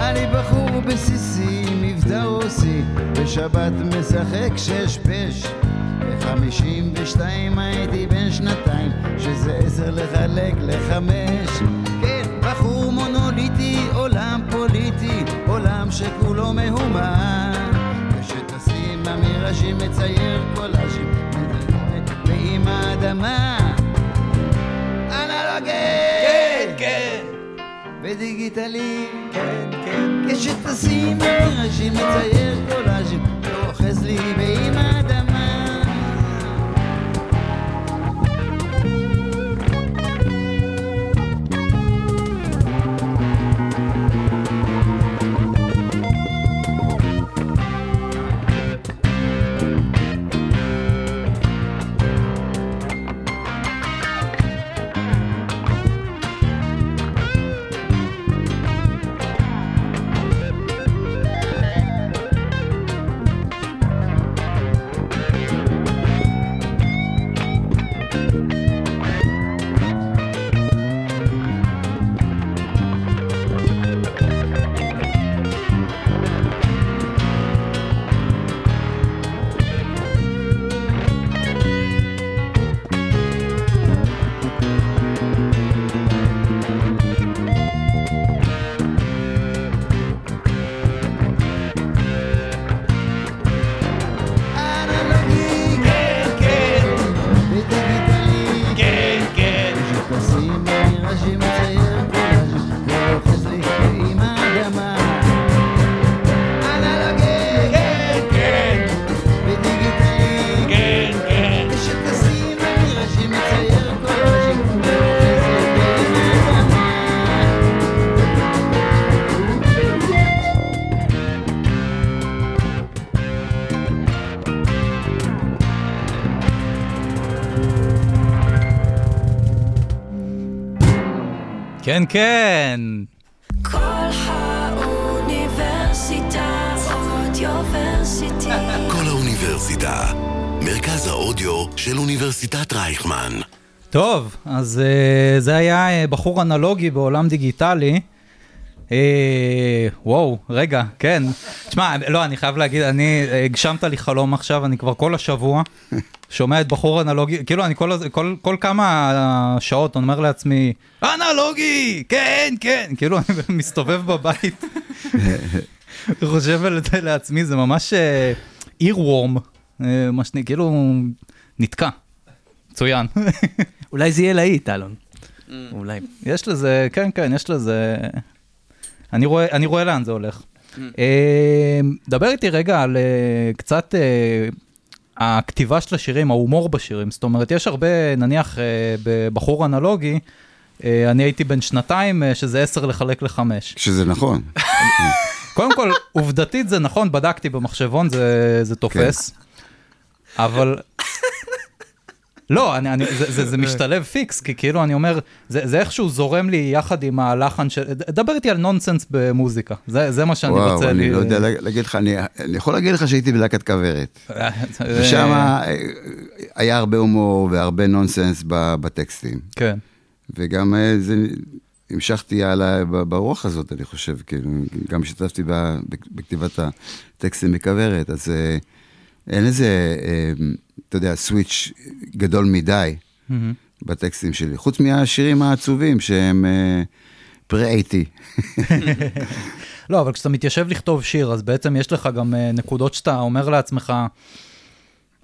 C: אני בחור בסיסי, מבטא רוסי, בשבת משחק שש פש. בחמישים ושתיים הייתי בן שנתיים, שזה עשר לחלק לחמש. כן, בחור מונוליטי, עולם פוליטי, עולם שכולו מהומה. כשטסים המיראז'ים מצייר קולאז'ים, ועם האדמה. אנלוגי! כן, כן. בדיגיטלי, כן, כן. כשטסים המיראז'ים מצייר קולאז'ים, לא אוחז לי ועם האדמה. כן, כן.
F: כל האוניברסיטה אודיוורסיטי. (laughs)
A: כל האוניברסיטה. מרכז האודיו של אוניברסיטת רייכמן.
B: טוב, אז uh, זה היה uh, בחור אנלוגי בעולם דיגיטלי. Uh, וואו, רגע, כן. תשמע, לא, אני חייב להגיד, אני, uh, הגשמת לי חלום עכשיו, אני כבר כל השבוע שומע את בחור אנלוגי, כאילו אני כל, כל, כל כמה שעות אומר לעצמי, אנלוגי, כן, כן, כאילו אני מסתובב בבית, חושב על זה לעצמי, זה ממש אירוורם, מה שאני, כאילו, נתקע. מצוין.
D: אולי זה יהיה להיט, אלון. אולי.
B: יש לזה, כן, כן, יש לזה... אני רואה, אני רואה לאן זה הולך. אה, דבר איתי רגע על אה, קצת אה, הכתיבה של השירים, ההומור בשירים. זאת אומרת, יש הרבה, נניח, בבחור אנלוגי, אני הייתי בן שנתיים, שזה עשר לחלק לחמש.
C: שזה נכון.
B: קודם כל, עובדתית זה נכון, בדקתי במחשבון, זה, זה תופס. אבל... לא, אני, אני, זה, זה, זה (laughs) משתלב פיקס, כי כאילו אני אומר, זה, זה איכשהו זורם לי יחד עם הלחן של... דבר איתי על נונסנס במוזיקה, זה, זה מה שאני
C: וואו,
B: רוצה...
C: אני
B: לי-
C: לא יודע לה- להגיד לך, אני אני יכול להגיד לך שהייתי בלהקת כוורת. (laughs) ושם אה, היה הרבה הומור והרבה נונסנס בטקסטים.
B: כן.
C: וגם אה, זה, המשכתי הלאה ברוח הזאת, אני חושב, כאילו, גם השתתפתי בכתיבת הטקסטים בכוורת, אז אה, אין איזה, אה, אתה יודע, סוויץ' גדול מדי
B: מהמם.
C: בטקסטים שלי, חוץ מהשירים העצובים שהם אה, פרה-80. (laughs)
B: לא, אבל כשאתה מתיישב לכתוב שיר, אז בעצם יש לך גם אה, נקודות שאתה אומר לעצמך,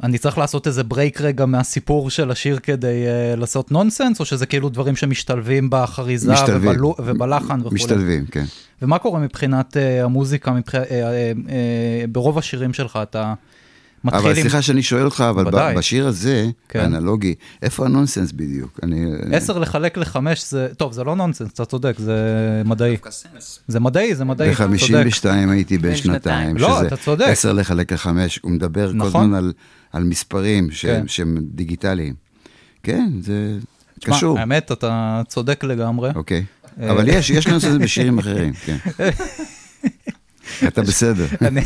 B: אני צריך לעשות איזה break רגע מהסיפור של השיר כדי אה, לעשות נונסנס, או שזה כאילו דברים שמשתלבים בחריזה
C: משתלבים.
B: ובלו, ובלחן וכו'.
C: משתלבים, כן.
B: ומה קורה מבחינת אה, המוזיקה, מבח... אה, אה, אה, ברוב השירים שלך אתה מתחיל
C: אבל
B: עם
C: סליחה שאני שואל אותך, אבל
B: ודאי.
C: ב- בשיר הזה,
B: כן.
C: האנלוגי, איפה הנונסנס בדיוק? אני...
B: 10 לחלק לחמש, זה, טוב, זה לא נונסנס, אתה צודק, זה מדעי. זה מדעי, זה מדעי, אתה צודק.
C: ב-52 הייתי בן
D: שנתיים.
B: לא,
C: שזה
B: אתה צודק.
C: 10 לחלק לחמש, הוא מדבר כל
B: נכון.
C: הזמן על, על מספרים ש-
B: כן.
C: שהם דיגיטליים. כן, זה
B: תשמע,
C: קשור.
B: האמת, אתה צודק לגמרי.
C: אוקיי.
B: אה,
C: אבל יש, יש נונסנס בשירים אחרים, כן. (laughs) אתה בסדר. (laughs)
B: אני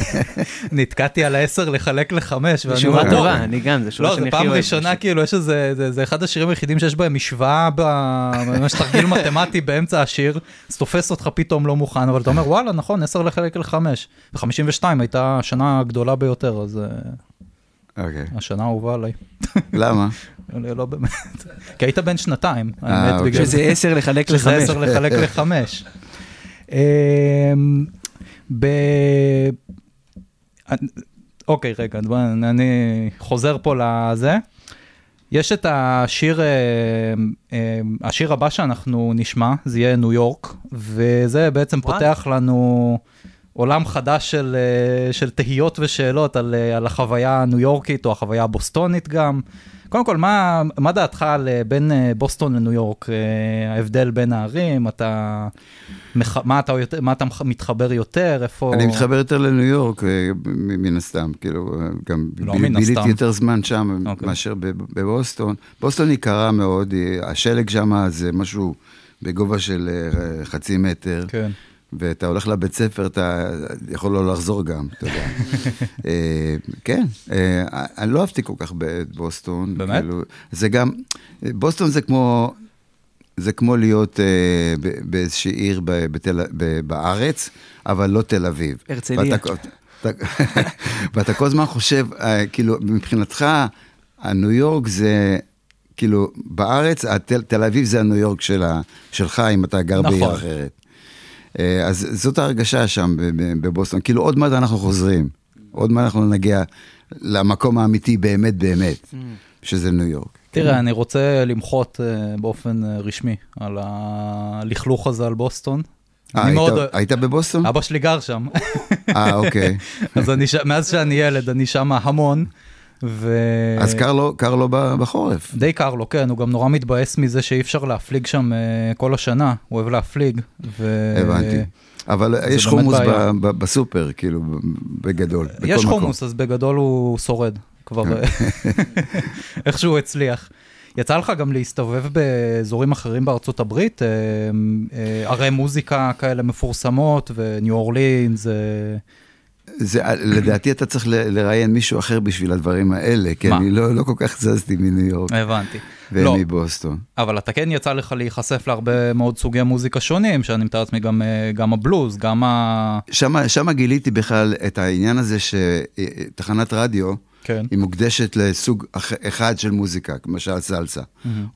B: נתקעתי על העשר לחלק לחמש, ואני
D: שורה טובה,
B: "טוב,
D: אני גם, זה שורה
B: לא,
D: שאני
B: זו
D: הכי
B: פעם
D: אוהב.
B: ראשונה, כאילו, יש איזה, זה, זה אחד השירים היחידים שיש בהם משוואה, ב- ממש תרגיל מתמטי באמצע השיר, אז תופס אותך פתאום לא מוכן, אבל אתה אומר, וואלה, נכון, 10 לחלק לחמש. ו-52 הייתה השנה הגדולה ביותר, אז אה,
C: אוקיי.
B: השנה האהובה עליי.
C: למה?
B: לא לא באמת. כי היית בן שנתיים,
C: אה,
B: האמת,
C: אוקיי.
B: בגלל
D: שזה 10 לחלק
B: שזה
D: לחמש.
B: 10 לחלק לחמש. (laughs) ב... אוקיי, רגע, אני חוזר פה לזה. יש את השיר, אה, אה, השיר הבא שאנחנו נשמע, זה יהיה ניו יורק, וזה בעצם. פותח לנו עולם חדש של, אה, של תהיות ושאלות על, על החוויה הניו יורקית או החוויה הבוסטונית גם. קודם כל, מה, מה דעתך על אה, בין אה, בוסטון לניו יורק? אה, ההבדל בין הערים, אתה, מח, מה, אתה, מה אתה מתחבר יותר, איפה...
C: אני מתחבר יותר לניו יורק, מן הסתם, כאילו, גם
B: לא מן
C: ביליתי
B: הסתם.
C: יותר זמן שם
B: אוקיי.
C: מאשר בב- בבוסטון. בוסטון היא קרה מאוד, השלג שם זה משהו בגובה של חצי מטר.
B: כן.
C: ואתה הולך לבית ספר, אתה יכול לא לחזור גם, אתה יודע. (laughs) אה, כן, אה, אני לא אהבתי כל כך בבוסטון.
B: באמת?
C: כאילו, זה גם, בוסטון זה כמו, זה כמו להיות אה, באיזושהי עיר ב- בתל, ב- בארץ, אבל לא תל אביב.
D: הרצליה.
C: ואתה, אתה, ואתה כל הזמן חושב, אה, כאילו, מבחינתך, הניו יורק זה... כאילו, בארץ, התל, תל אביב זה הניו יורק של ה, שלך, אם אתה גר
B: נכון.
C: בעיר אחרת. אה, אז זאת ההרגשה שם ב- ב- בבוסטון. כאילו, עוד מעט אנחנו חוזרים. עוד מעט אנחנו נגיע למקום האמיתי באמת באמת,
D: Mm.
C: שזה ניו יורק.
B: תראה, אני רוצה למחות אה, באופן אה, רשמי על הלכלוך הזה על בוסטון.
C: היית-
B: מאוד אוהב-
C: היית בבוסטון?
B: אבא שלי גר שם,
C: אה, אוקיי. (laughs)
B: אז אני מאז שאני ילד, אני שם המון, ו...
C: אז קר לו, קר לו ב- בחורף.
B: די קר לו, כן, הוא גם נורא מתבאס מזה שאי אפשר להפליג שם אה, כל השנה, הוא אוהב להפליג. ו...
C: הבנתי. אבל יש חומוס. ב- ב- בסופר, כאילו, בגדול. בכל
B: יש
C: מקום.
B: חומוס, אז בגדול הוא שורד, כבר (laughs) איכשהו הוא הצליח. יצא לך גם להסתובב באזורים אחרים בארצות הברית, אה, אה, ערי מוזיקה כאלה מפורסמות, וניו אורלינס,
C: זה, לדעתי אתה צריך לראיין מישהו אחר בשביל הדברים האלה, כי
B: מה?
C: אני לא, לא כל כך זזתי מניו יורק
B: הבנתי. לא,
C: ומבוסטון.
B: אבל אתה כן יצא לך להיחשף להרבה מאוד סוגי מוזיקה שונים, שאני מתאר לעצמי גם, אה, גם הבלוז, גם ה...
C: שם, שם גיליתי בכלל את העניין הזה שתחנת רדיו,
B: כן.
C: היא מוקדשת לסוג אח- אחד של מוזיקה, למשל סלסה,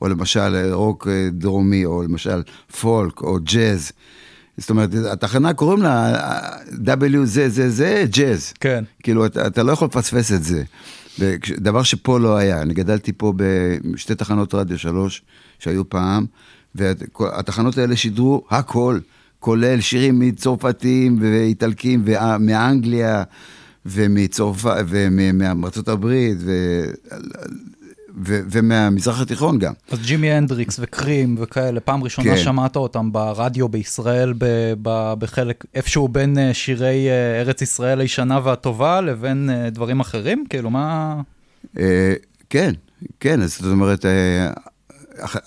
C: או למשל רוק אה, דרומי, או למשל פולק, או ג'אז. זאת אומרת, התחנה קוראים לה אה, W זה זה זה ג'אז.
B: כן.
C: כאילו, אתה, אתה לא יכול לפספס את זה. דבר שפה לא היה. אני גדלתי פה בשתי תחנות רדיו שלוש שהיו פעם, והתחנות האלה שידרו הכל, כולל שירים מצרפתים ואיטלקים ומאנגליה ומצרפת ומארצות הברית ו... ומהמזרח התיכון גם.
B: אז ג'ימי הנדריקס וקרים וכאלה, פעם ראשונה
C: כן.
B: שמעת אותם ברדיו בישראל, ב- ב- בחלק, איפשהו בין אה, שירי אה, ארץ ישראל הישנה והטובה לבין אה, דברים אחרים? כאילו, מה...
C: כן, כן, אז זאת אומרת,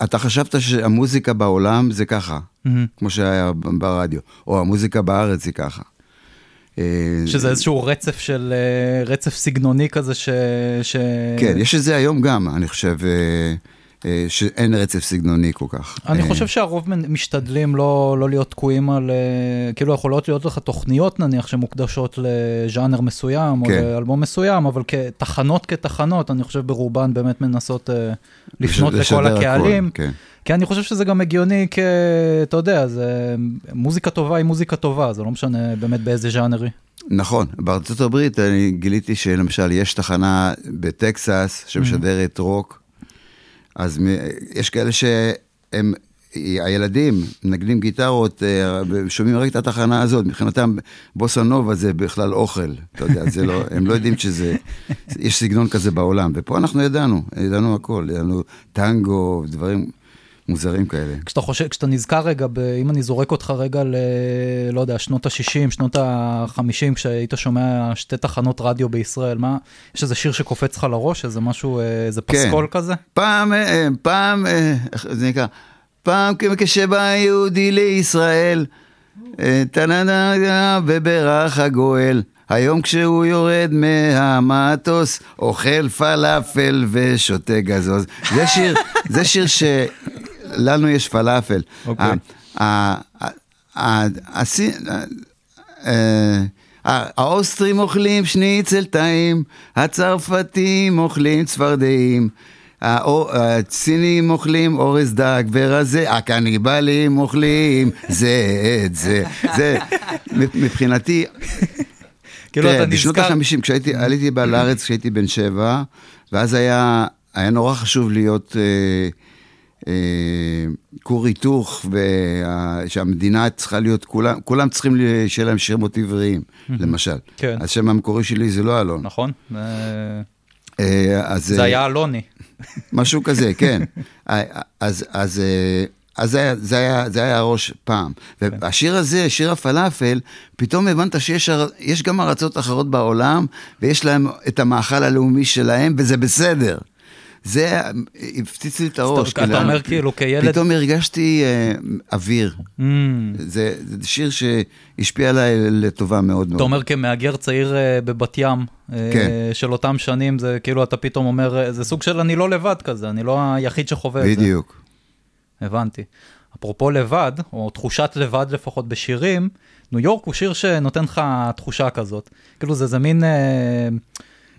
C: אתה חשבת שהמוזיקה בעולם זה ככה,
B: מהמם.
C: כמו שהיה ברדיו, או המוזיקה בארץ היא ככה. אה,
B: שזה איזשהו רצף של, אה, רצף סגנוני כזה ש... ש...
C: כן, יש את זה היום גם, אני חושב, אה, שאין רצף סגנוני כל כך.
B: אני
C: אה,
B: חושב שהרוב משתדלים לא, לא להיות תקועים על, אה, כאילו יכולות להיות לך תוכניות נניח שמוקדשות לז'אנר מסוים
C: כן.
B: או לאלבום מסוים, אבל כתחנות כתחנות, אני חושב ברובן באמת מנסות אה, לפנות
C: לשדר
B: לכל
C: הכל,
B: הקהלים.
C: כן.
B: כי אני חושב שזה גם הגיוני כ... אתה יודע, זה... מוזיקה טובה היא מוזיקה טובה, זה לא משנה באמת באיזה ז'אנרי.
C: נכון, בארצות הברית אני גיליתי שלמשל יש תחנה בטקסס שמשדרת רוק, אז יש כאלה שהם, הילדים מנגנים גיטרות, אה, שומעים רק את התחנה הזאת, מבחינתם בוסה נובה זה בכלל אוכל, אתה יודע, זה לא, הם לא יודעים שזה, יש סגנון כזה בעולם, ופה אנחנו ידענו, ידענו הכל, ידענו טנגו, דברים מוזרים כאלה.
B: כשאתה חושב, כשאתה נזכר רגע, ב... אם אני זורק אותך רגע ל... לא יודע, שנות ה-60, שנות ה-50, כשהיית שומע שתי תחנות רדיו בישראל, מה, יש איזה שיר שקופץ לך לראש, איזה משהו, אה, איזה
C: כן.
B: פסקול כזה?
C: פעם, אה, פעם, אה, איך זה נקרא? פעם כשבא יהודי לישראל, טה-נה-נה-נה, וברך הגואל. היום כשהוא יורד מהמטוס, אוכל פלאפל ושותה גזוז. זה שיר, זה שיר שלנו יש פלאפל.
B: אוקיי.
C: אה, ה- האוסטרים אוכלים שניצל טעים, הצרפתים אוכלים צפרדעים. הסינים אוכלים אורז דג ורזה, הקניבלים אוכלים זה את זה. זה, מבחינתי,
B: כאילו אתה
C: בשנות
B: נזכר...
C: ה-50, כשהייתי, עליתי לארץ כשהייתי בן שבע, ואז היה, היה נורא חשוב להיות אה, אה, כור היתוך, ושהמדינה צריכה להיות, כולם, כולם צריכים שיהיה להם שמות עבריים, למשל.
B: כן.
C: השם המקורי שלי זה לא אלון.
B: נכון? אה,
C: אה, אז,
B: זה
C: אה,
B: היה אלוני.
C: משהו כזה, (laughs) כן. אה, אז, אז, אה, אז זה, היה, זה, היה, זה היה הראש פעם. והשיר הזה, שיר הפלאפל, פתאום הבנת שיש גם ארצות אחרות בעולם, ויש להם את המאכל הלאומי שלהם, וזה בסדר. זה הפציץ לי את הראש.
B: אתה
C: כאילו,
B: אומר כאילו כילד...
C: פתאום הרגשתי אה, אוויר.
B: Mm.
C: זה, זה שיר שהשפיע עליי לטובה מאוד מאוד.
B: אתה אומר כמהגר צעיר אה, בבת ים, אה,
C: כן.
B: של אותם שנים, זה כאילו אתה פתאום אומר, זה סוג של אני לא לבד כזה, אני לא היחיד שחווה את זה.
C: בדיוק.
B: הבנתי. אפרופו לבד, או תחושת לבד לפחות בשירים, ניו יורק הוא שיר שנותן לך תחושה כזאת. כאילו זה, זה מין, אה,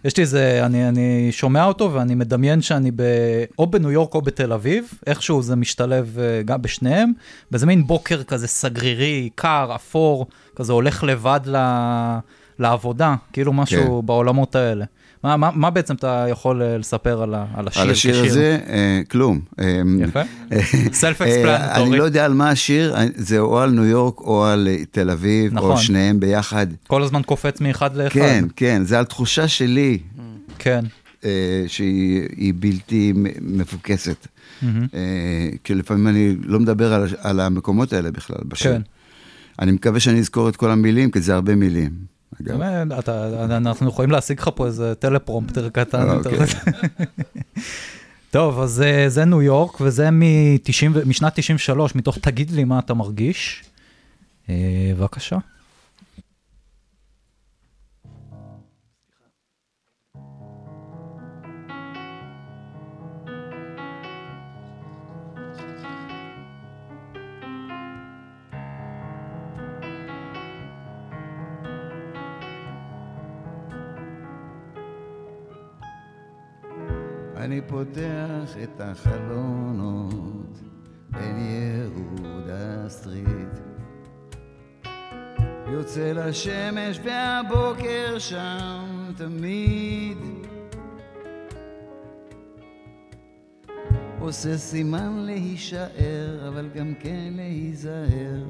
B: יש לי איזה, אני, אני שומע אותו ואני מדמיין שאני ב, או בניו יורק או בתל אביב, איכשהו זה משתלב אה, גם בשניהם, באיזה מין בוקר כזה סגרירי, קר, אפור, כזה הולך לבד ל, לעבודה, כאילו משהו
C: כן.
B: בעולמות האלה. מה, מה, מה בעצם אתה יכול אה, לספר על, ה, על השיר
C: על השיר
B: כשיר?
C: הזה, אה, כלום. אה,
B: יפה.
C: אה,
B: Self-explanatory.
C: אני לא יודע על מה השיר, זה או על ניו יורק או על אה, תל אביב,
B: נכון.
C: או שניהם ביחד.
B: כל הזמן קופץ מאחד לאחד.
C: כן, כן, זה על תחושה שלי,
B: כן.
C: אה, שהיא היא בלתי מפוקסת. אה, כי לפעמים אני לא מדבר על, על המקומות האלה בכלל בשיר.
B: כן.
C: אני מקווה שאני אזכור את כל המילים, כי זה הרבה מילים. אגב.
B: אתה- אנחנו יכולים להשיג לך פה איזה טלפרומפטר קטן.
C: אה. אוקיי.
B: טוב, אז אה, זה ניו יורק, וזה מ-90 ו- משנת 93, מתוך תגיד לי מה אתה מרגיש. אה, בבקשה.
C: אני פותח את החלונות בין יהודה סטריט. יוצא לשמש והבוקר שם תמיד. עושה סימן להישאר, אבל גם כן להיזהר.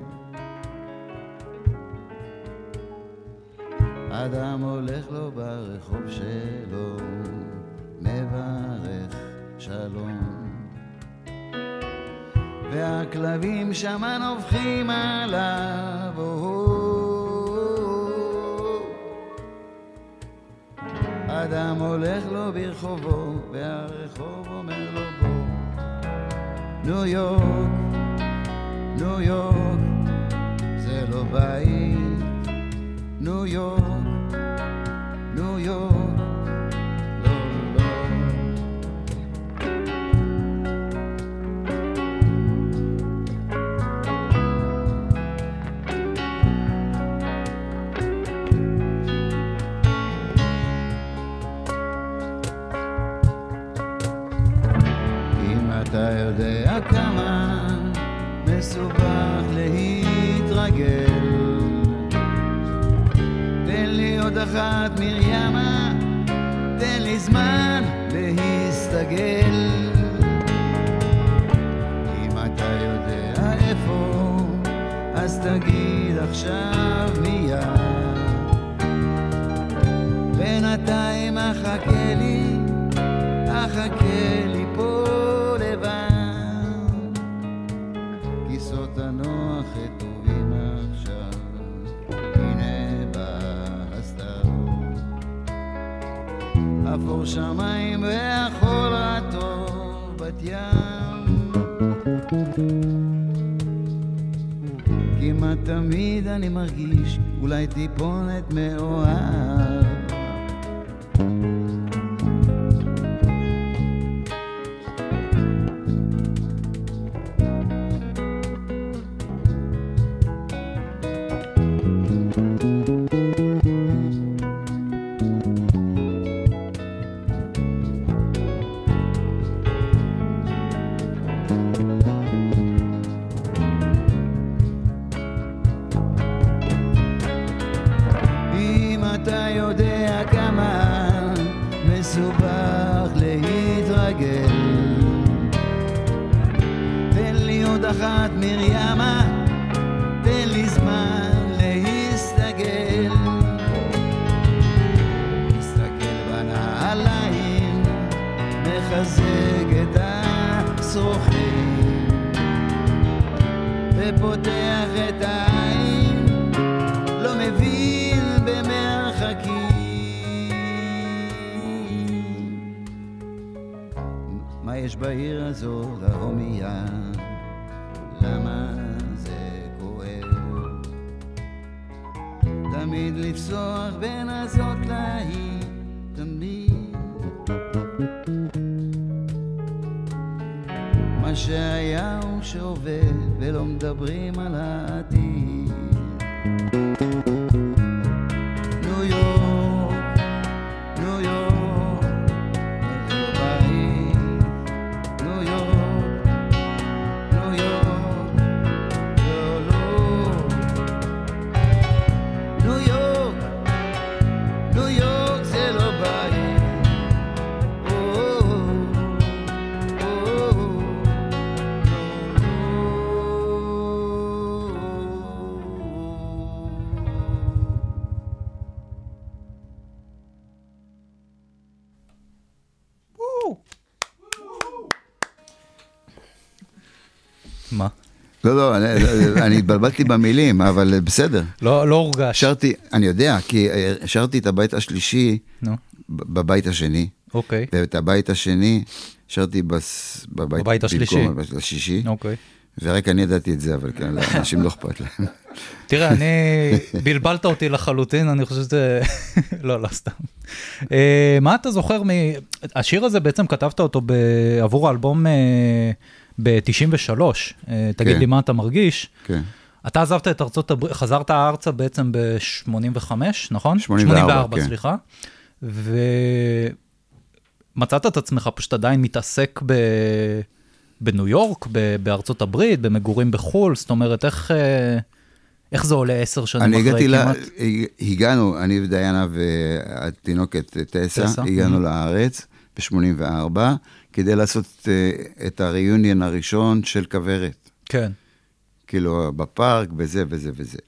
C: אדם הולך לו ברחוב שלו, מברך שלום. והכלבים שמה נובחים עליו, או-הו. אדם הולך לו ברחובו, והרחוב אומר לו בוא. ניו יורק, ניו יורק, זה לא בית. ניו יורק, מסובך להתרגל תן לי עוד אחת מרימה, תן לי זמן להסתגל. כיסאות הנוח רטובים עכשיו, הנה בא הסתיו. אפור שמיים והחול רטוב בת ים. כמעט תמיד אני מרגיש אולי טיפונת מאוהב. לא, לא, אני- התבלבלתי במילים, אבל בסדר.
B: לא לא הורגש.
C: שרתי, אני יודע, כי אה, שרתי את הבית השלישי בבית השני,
B: אוקיי.
C: ואת הבית השני שרתי בס... בבית,
B: בבית השלישי.
C: במקום הבית השלישי,
B: אוקיי.
C: ורק אני ידעתי את זה, אבל כן, לאנשים לא אכפת להם.
B: תראה, אני, בלבלת אותי לחלוטין, אני חושב שזה, (laughs) לא, לא סתם. אה, מה אתה זוכר מ... השיר הזה בעצם כתבת אותו ב... עבור האלבום ב-93, תגיד
C: כן.
B: לי מה אתה מרגיש.
C: כן.
B: אתה עזבת את ארצות הברית, חזרת ארצה בעצם ב-85, נכון?
C: 84, כן.
B: סליחה. ומצאת את עצמך פשוט עדיין מתעסק ב... בניו יורק, ב... בארצות הברית, במגורים בחו"ל, זאת אומרת, איך, אה, איך זה עולה עשר שנים
C: אני
B: אחרי. כמעט?
C: הגענו, אני ודיינה והתינוקת טסה,
B: טסה,
C: הגענו
B: mhm.
C: לארץ ב-84, כדי לעשות אה, את הריוניון הראשון של כוורת.
B: כן.
C: כאילו, בפארק, וזה וזה וזה.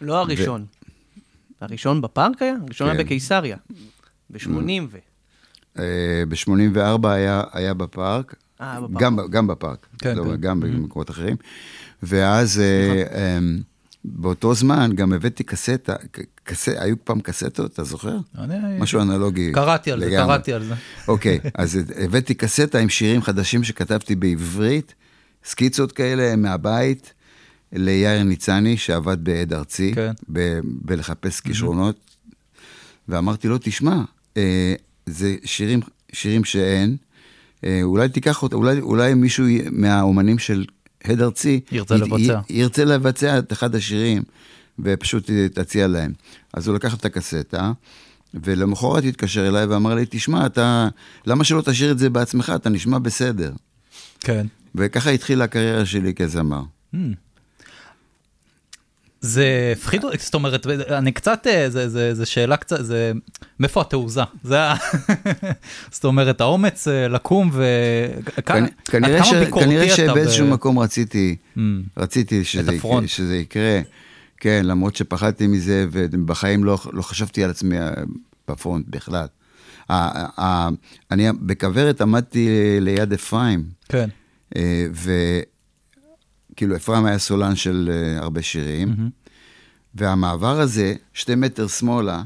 D: לא הראשון. הראשון בפארק היה? הראשון היה
C: כן.
D: בקיסריה. ב-80 ו...
C: ב-84 היה, היה בפארק,
D: אה, בפארק.
C: גם, גם בפארק,
B: כן,
C: לא,
B: כן.
C: גם במקומות אחרים. ואז אה, אמ, באותו זמן גם הבאתי קסטה, קס... היו פעם קסטות, אתה זוכר?
B: אני...
C: משהו אנלוגי.
B: קראתי על זה,
C: לגמרי.
B: קראתי על זה.
C: אוקיי, אז הבאתי קסטה עם שירים חדשים שכתבתי בעברית, סקיצות כאלה מהבית, ליאיר ניצני, שעבד בעד ארצי,
B: כן.
C: ב- בלחפש כישרונות, ואמרתי לו, תשמע, אה, זה שירים, שירים שאין, אה, אולי תיקח אותה, אולי, אולי מישהו מהאומנים של הד ארצי,
B: ירצה
C: י-
B: לבצע.
C: י- ירצה לבצע את אחד השירים, ופשוט תציע להם. אז הוא לקח את הקסטה, ולמחרת התקשר אליי ואמר לי, תשמע, אתה, למה שלא תשאיר את זה בעצמך, אתה נשמע בסדר.
B: כן.
C: וככה התחילה הקריירה שלי כזמר.
B: זה הפחיד אותי, זאת אומרת, אני קצת, אה, זה, זה, זה שאלה קצת, זה, מאיפה התעוזה? זה ה... (laughs) זאת אומרת, האומץ אה, לקום ו...
C: כנ- כנראה, ש... כנראה שבאיזשהו
B: ב-
C: מקום רציתי,
B: Mm.
C: רציתי שזה. יקרה, שזה יקרה. כן, למרות שפחדתי מזה, ובחיים לא, לא חשבתי על עצמי אה, בפרונט בכלל. אני בכוורת עמדתי ליד אפרים,
B: כן.
C: אה, וכאילו אפרים היה סולן של אה, הרבה שירים, והמעבר הזה, שתי מטר שמאלה,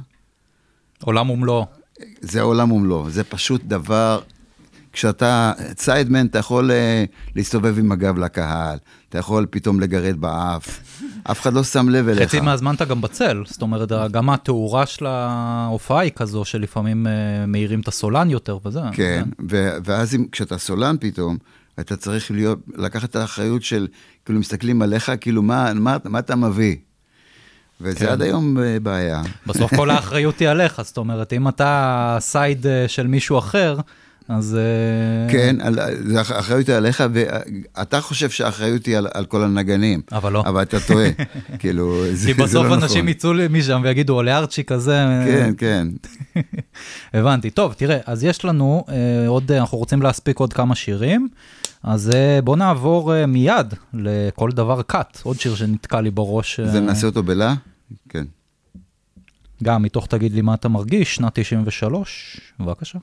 B: עולם ומלואו.
C: זה עולם ומלואו, זה פשוט דבר, כשאתה סיידמן, אתה יכול להסתובב עם הגב לקהל, אתה יכול פתאום לגרד באף, אף אחד לא שם לב אליך.
B: חצי מהזמן אתה גם בצל, זאת אומרת, גם התאורה של ההופעה היא כזו שלפעמים אה, מאירים את הסולן יותר וזה.
C: כן, ו- ואז אם, כשאתה סולן פתאום, אתה צריך להיות, לקחת את האחריות של, כאילו מסתכלים עליך, כאילו מה, מה, מה אתה מביא? וזה
B: כן.
C: עד היום אה, בעיה.
B: בסוף כל האחריות היא עליך, זאת אומרת, אם אתה סייד אה, של מישהו אחר, אז... אה,
C: כן, על- זה אח- האחריות היא עליך, ואתה חושב שהאחריות היא על, על כל הנגנים.
B: אבל לא.
C: אבל אתה טועה. (laughs) כאילו, זה,
B: כי
C: זה
B: בסוף
C: לא
B: אנשים
C: נכון.
B: יצאו לי משם ויגידו, עולה ארצ'י כזה.
C: כן, כן. (laughs)
B: הבנתי. טוב, תראה, אז יש לנו אה, עוד, אנחנו רוצים להספיק עוד כמה שירים, אז אה, בוא נעבור אה, מיד לכל דבר קאט, עוד שיר שנתקע לי בראש. אה,
C: זה נעשה אותו בלה? כן.
B: גם מתוך תגיד לי מה אתה מרגיש, שנת 93, בבקשה.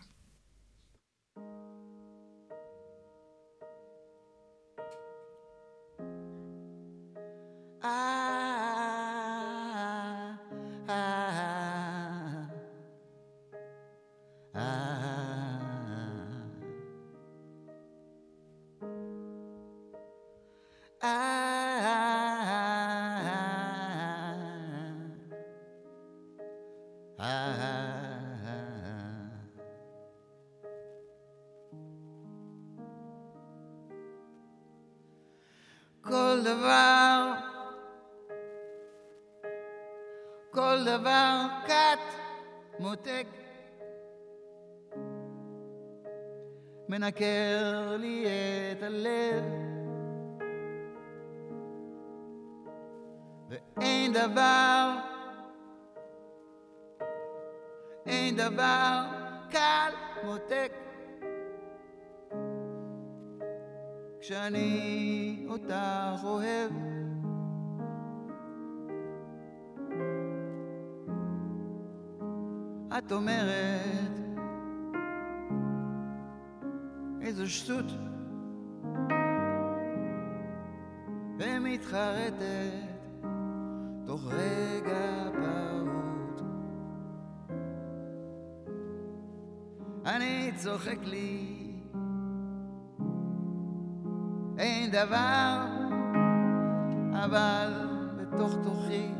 C: כל דבר, כל דבר קט, מותק, מנקר לי את הלב, ואין דבר, אין דבר קל, מותק. כשאני אותך אוהב. את אומרת, איזו שטות, ומתחרטת תוך רגע פעוט. אני צוחק לי אין דבר, אבל בתוך תוכי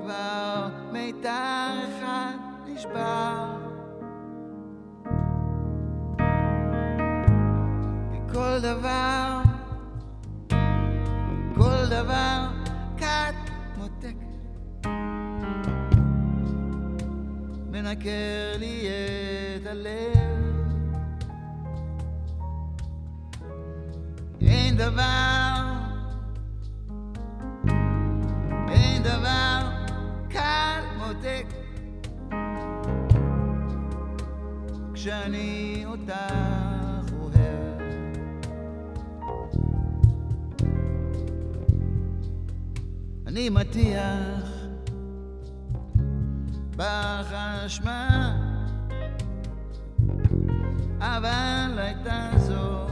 C: כבר מיתר אחד נשבר. כי כל דבר, מנקר לי את הלב. אין דבר, אין דבר קל מותק כשאני אותך אוהב. אני מטיח בך אשמה, אבל הייתה זו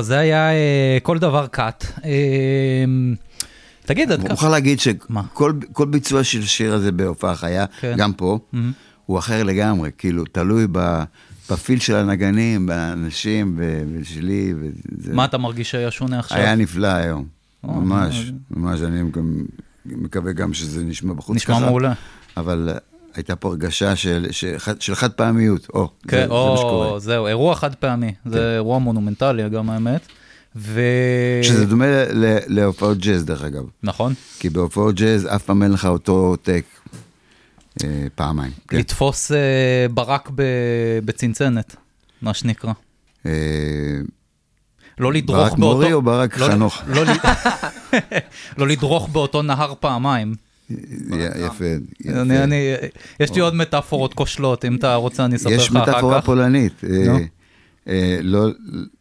B: אז זה היה אה, כל דבר קאט. אה, תגיד,
C: אני. מוכרח להגיד? שכל כל ביצוע של שיר הזה בהופעה חיה,
B: כן.
C: גם פה, הוא אחר לגמרי, כאילו, תלוי ב- בפיל של הנגנים, באנשים ושלי, וזה
B: מה אתה מרגיש שהיה שונה עכשיו?
C: היה נפלא היום, ממש, ממש, אני מקווה גם שזה נשמע בחוץ
B: נשמע
C: ככה,
B: מעולה.
C: אבל הייתה פה הרגשה של, של, של חד פעמיות, או, זה,
B: כן,
C: זה מה
B: או,
C: שקורה. כן.
B: זהו, אירוע חד פעמי. זה אירוע מונומנטלי, גם האמת. ו...
C: שזה דומה להופעות ג'אז, דרך אגב.
B: נכון.
C: כי בהופעות ג'אז אף פעם אין לך אותו טק אה, פעמיים. כן.
B: לתפוס אה, ברק ב- בצנצנת, מה שנקרא.
C: אה,
B: לא לדרוך
C: ברק
B: באותו...
C: מורי או ברק
B: לא-
C: חנוך?
B: לא, (laughs) לא לדרוך באותו נהר פעמיים.
C: יפה, יפה.
B: אני, אני, יש לי עוד מטאפורות כושלות, אם אתה רוצה אני אספר
C: יש
B: לך אחר כך.
C: מטאפורה פולנית. אה. אה, לא-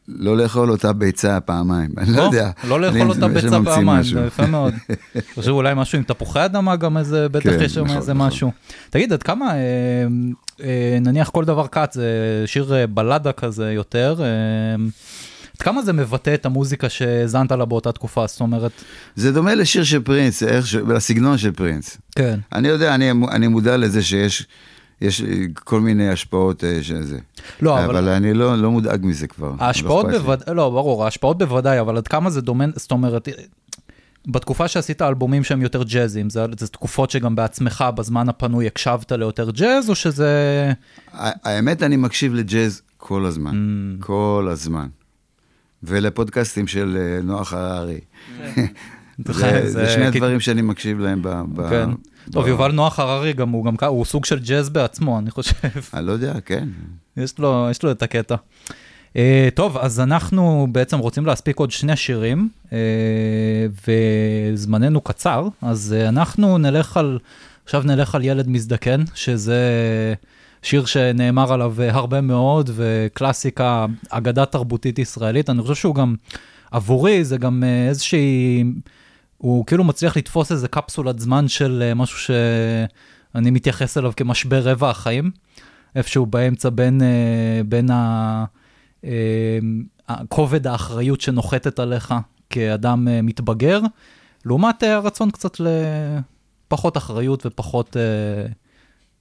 C: לא לאכול אותה ביצה פעמיים, אני לא יודע.
B: לא לאכול אותה ביצה פעמיים. זה יפה מאוד. (laughs) חושב אולי משהו עם תפוחי אדמה גם איזה, בטח
C: כן,
B: יש שם
C: נכון,
B: איזה
C: נכון.
B: משהו. תגיד, עד כמה, אה, נניח כל דבר קאט זה שיר בלדה כזה יותר, כמה זה מבטא את המוזיקה שהאזנת לה באותה תקופה, זאת אומרת,
C: זה דומה לשיר של פרינס, איך ש- לסגנון של פרינס.
B: כן.
C: אני יודע, אני, אני מודע לזה שיש יש כל מיני השפעות אה, של זה.
B: לא, אבל-
C: אבל אני לא, לא מודאג מזה כבר.
B: ההשפעות
C: לא.
B: בוודאי, לא, ברור, ההשפעות בוודאי, אבל עד כמה זה דומה, זאת אומרת, בתקופה שעשית אלבומים שהם יותר ג'אזים, זה, זה תקופות שגם בעצמך בזמן הפנוי הקשבת ליותר ג'אז, או שזה...
C: האמת, אני מקשיב לג'אז כל הזמן.
B: Mm.
C: כל הזמן. ולפודקאסטים של אה, נוח הררי. (laughs)
B: זה-
C: זה, שני הדברים שאני מקשיב להם ב... ב
B: כן. טוב, יובל נוח הררי גם הוא גם הוא סוג של ג'אז בעצמו, אני חושב.
C: אני לא יודע, כן.
B: יש לו, יש לו את הקטע. Uh, טוב, אז אנחנו בעצם רוצים להספיק עוד שני שירים, uh, וזמננו קצר, אז uh, אנחנו נלך על, עכשיו נלך על ילד מזדקן, שזה שיר שנאמר עליו uh, הרבה מאוד, וקלאסיקה, אגדה תרבותית ישראלית. אני חושב שהוא גם, עבורי זה גם uh, איזושהי, הוא כאילו מצליח לתפוס איזה קפסולת זמן של uh, משהו שאני מתייחס אליו כמשבר רבע החיים. איפשהו באמצע בין, אה, בין ה, אה, כובד האחריות שנוחתת עליך כאדם אה, מתבגר, לעומת אה, הרצון קצת לפחות אחריות ופחות אה,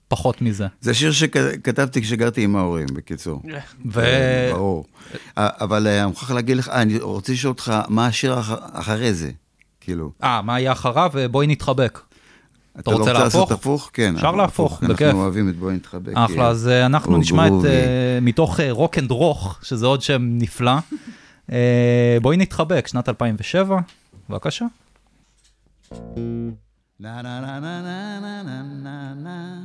B: פחות מזה.
C: זה שיר שכתבתי כשגרתי עם ההורים, בקיצור.
B: ו...
C: אה, ברור. אה, אבל אה, אני מוכרח להגיד לך, אה, אני רוצה לשאול אותך, מה השיר אח- אחרי זה? כאילו,
B: אה, מה יהיה אחריו? בואי נתחבק.
C: אתה לא
B: רוצה
C: רוצה לעשות
B: להפוך?
C: הפוך? כן.
B: אפשר להפוך,
C: הפוך.
B: בכיף.
C: אנחנו אוהבים את בואי נתחבק.
B: אחלה, אז אה, אנחנו נשמע את. אה, מתוך רוק אנד רוך, שזה עוד שם נפלא. (laughs) אה, בואי נתחבק, שנת 2007, בבקשה.
C: נה, נה, נה, נה, נה, נה, נה, נה,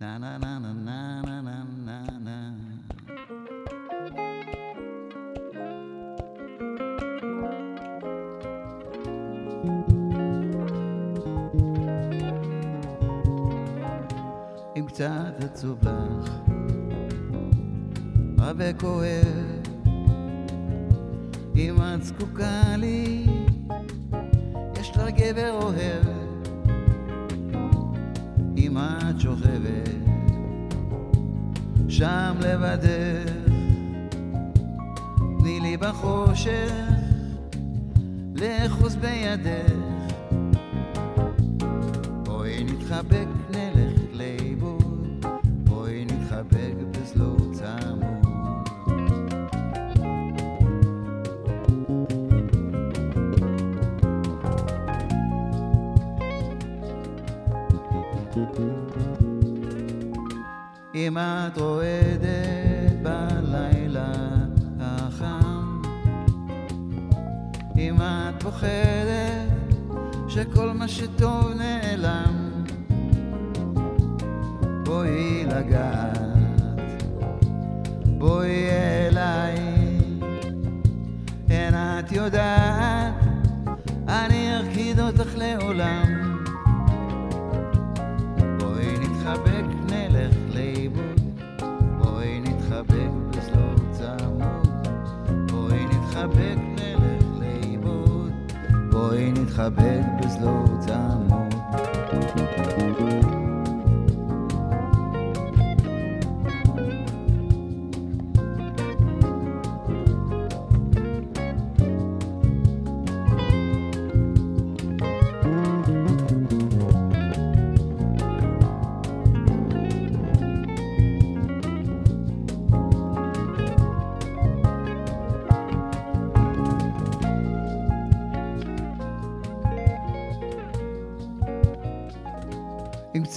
C: נה. נה, נה, נה, נה, נה, נה, נה. אם קצת עצוב לך, רע וכואב, אם את זקוקה לי, יש לך גבר אוהב. אם את שוכבת שם לבדך, בחושך, לאחוז בידך. בואי נתחבק, אם את רועדת בלילה החם, אם את פוחדת שכל מה שטוב נעלם, בואי לגעת, בואי אליי, אין את יודעת, אני ארקיד אותך לעולם. בואי נתחבק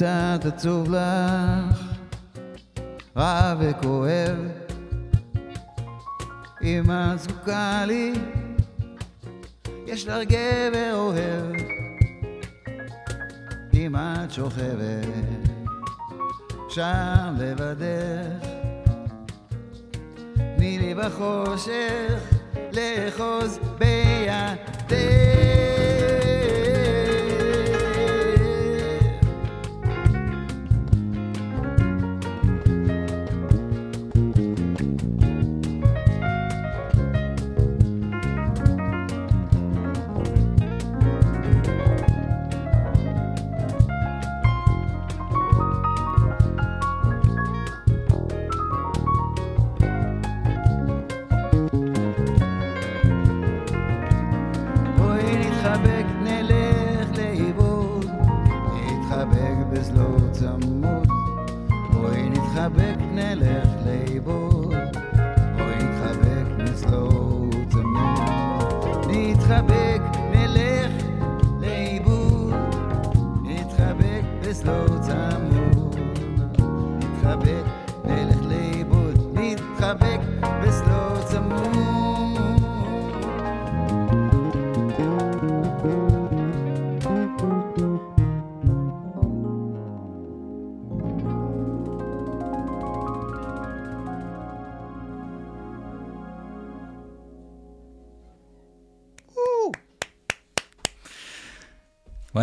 C: קצת עצוב לך, רע וכואב, אם את זקוקה לי, יש לך גבר אוהב. אם את שוכבת שם לבדך, תני לי בחושך לאחוז בידך.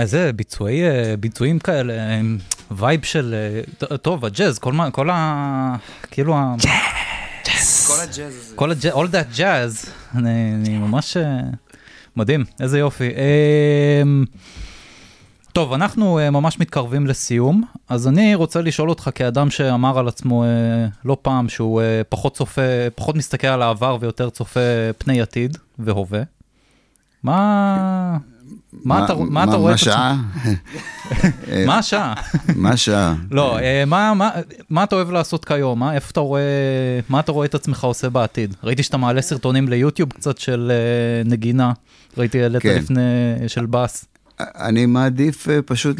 B: איזה ביצועי, אה, ביצועים כאלה, עם וייב של, אה, טוב, הג'אז, כל מה, כל ה... כאילו ה...
E: כל הג'אז הזה.
B: כל הג'אז, all that jazz, אני, אני ממש אה, מדהים, איזה יופי. אמ, טוב, אנחנו אה, ממש מתקרבים לסיום, אז אני רוצה לשאול אותך כאדם שאמר על עצמו אה, לא פעם שהוא אה, פחות צופה, פחות מסתכל על העבר ויותר צופה פני עתיד והווה. מה... מה אתה רואה
C: מה
B: את עצמך?
C: שעה?
B: מה השעה?
C: מה שעה?
B: לא, אה, מה, אתה אוהב לעשות כיום? מה, איפה אתה רואה, מה אתה רואה את עצמך עושה בעתיד? ראיתי שאתה מעלה סרטונים ליוטיוב קצת של אה, נגינה, ראיתי העלית
C: כן.
B: לפני, של בס.
C: אני מעדיף אה, פשוט,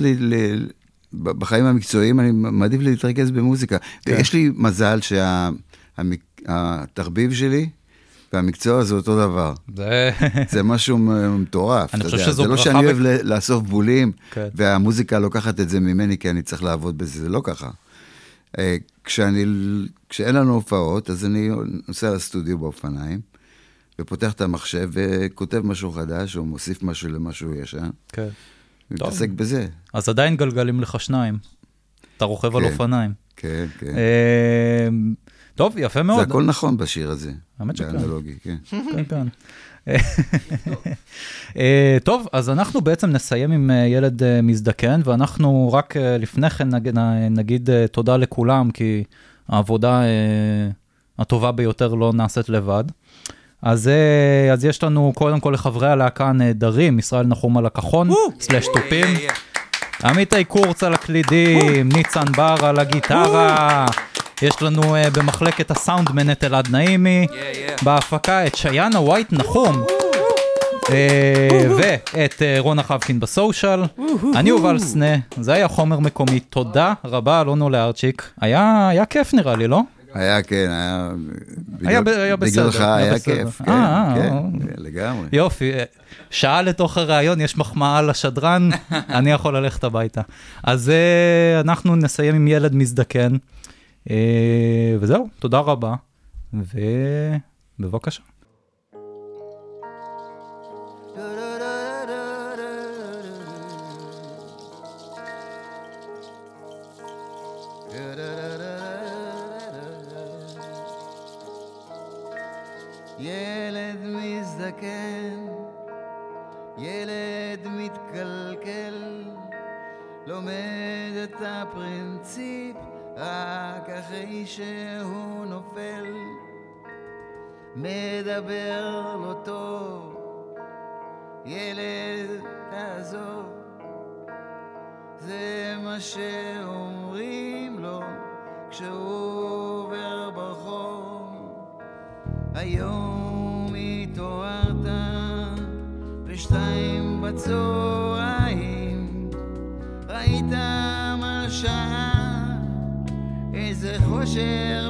C: בחיים המקצועיים, אני מעדיף להתרכז במוזיקה.
B: כן.
C: יש לי מזל שהתחביב שלי והמקצוע זה אותו דבר.
B: זה...
C: זה משהו מטורף. אתה יודע. זה לא שאני אוהב ל- לאסוף בולים,
B: כן.
C: והמוזיקה לוקחת את זה ממני כי אני צריך לעבוד בזה, זה לא ככה. אה, כשאני, כשאין לנו הופעות, אז אני נוסע לסטודיו באופניים, ופותח את המחשב וכותב משהו חדש, או מוסיף משהו למשהו ישן,
B: כן.
C: ומתעסק בזה.
B: אז עדיין גלגלים לך שניים. אתה רוכב על
C: כן.
B: אופניים.
C: כן, כן.
B: אה, טוב, יפה
C: זה
B: מאוד.
C: הכל נכון בשיר הזה.
B: האמת שכן.
C: באנלוגי, כן.
B: כן, כן. אה, טוב, אז אנחנו בעצם נסיים עם אה, ילד אה, מזדקן, ואנחנו רק לפני כן נגיד תודה לכולם, כי העבודה הטובה ביותר לא נעשית לבד. אז, אז יש לנו קודם כל לחברי הלהקה הנהדרים, ישראל נחום על הכחון, סלאש תופים, עמיתי קורץ על הקלידים, ניצן בר על הגיטרה, יש לנו אה, במחלקת הסאונדמן את אלעד נעימי, בהפקה את שיינה ווייט נחום. אה, ואת אה, רונה חבקין בסושיאל, אני יובל סנה, זה היה חומר מקומי, תודה רבה אלונו לארצ'יק, היה היה כיף נראה לי, לא?
G: היה, כן, היה...
B: היה ב- היה בסדר,
G: בגללך
B: היה
G: היה
B: בסדר.
G: כיף, כן,
B: אה,
G: כן,
B: אה.
G: לגמרי.
B: יופי, שעה לתוך הראיון, יש מחמאה לשדרן, (laughs) אני יכול ללכת הביתה. אז אנחנו נסיים עם ילד מזדקן, וזהו, תודה רבה, ובבקשה.
C: ילד מזדקן, מדבר לא טוב, ילד תעזוב, זה מה שאומרים לו כשהוא עובר ברחוב. היום התעוררת בשתיים בצהריים, ראית מה שעה, איזה חושר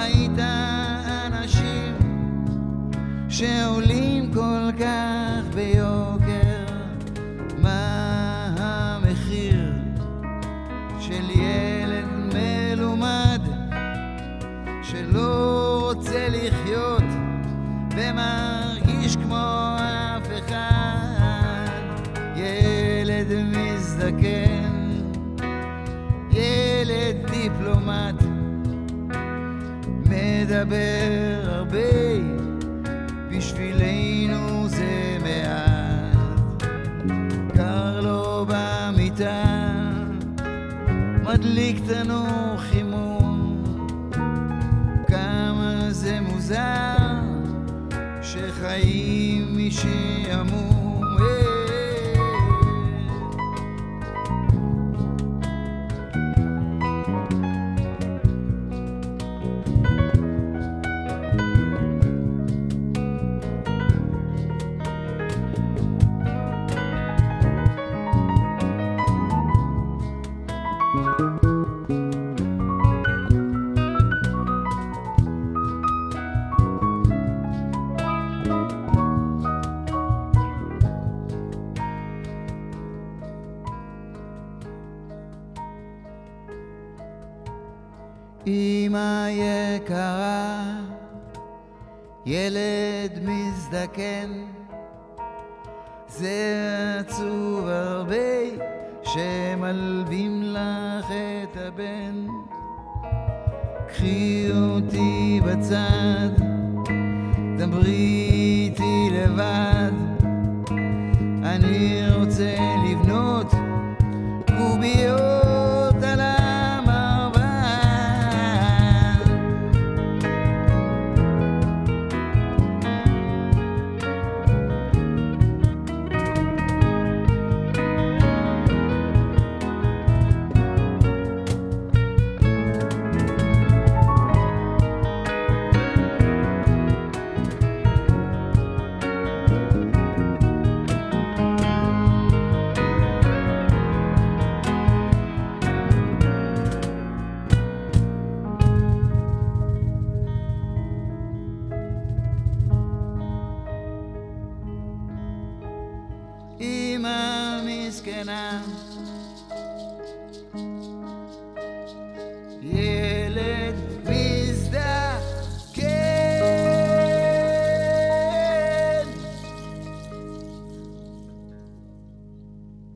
C: ראית אנשים שעולים כל כך ביוקר. מדבר הרבה, בשבילנו זה מעט. קר לו במיטה, מדליק לנו חימום. כמה זה מוזר שחיים משעמום. מזדקן, זה עצוב הרבה שמלווים לך את הבן. קחי אותי בצד,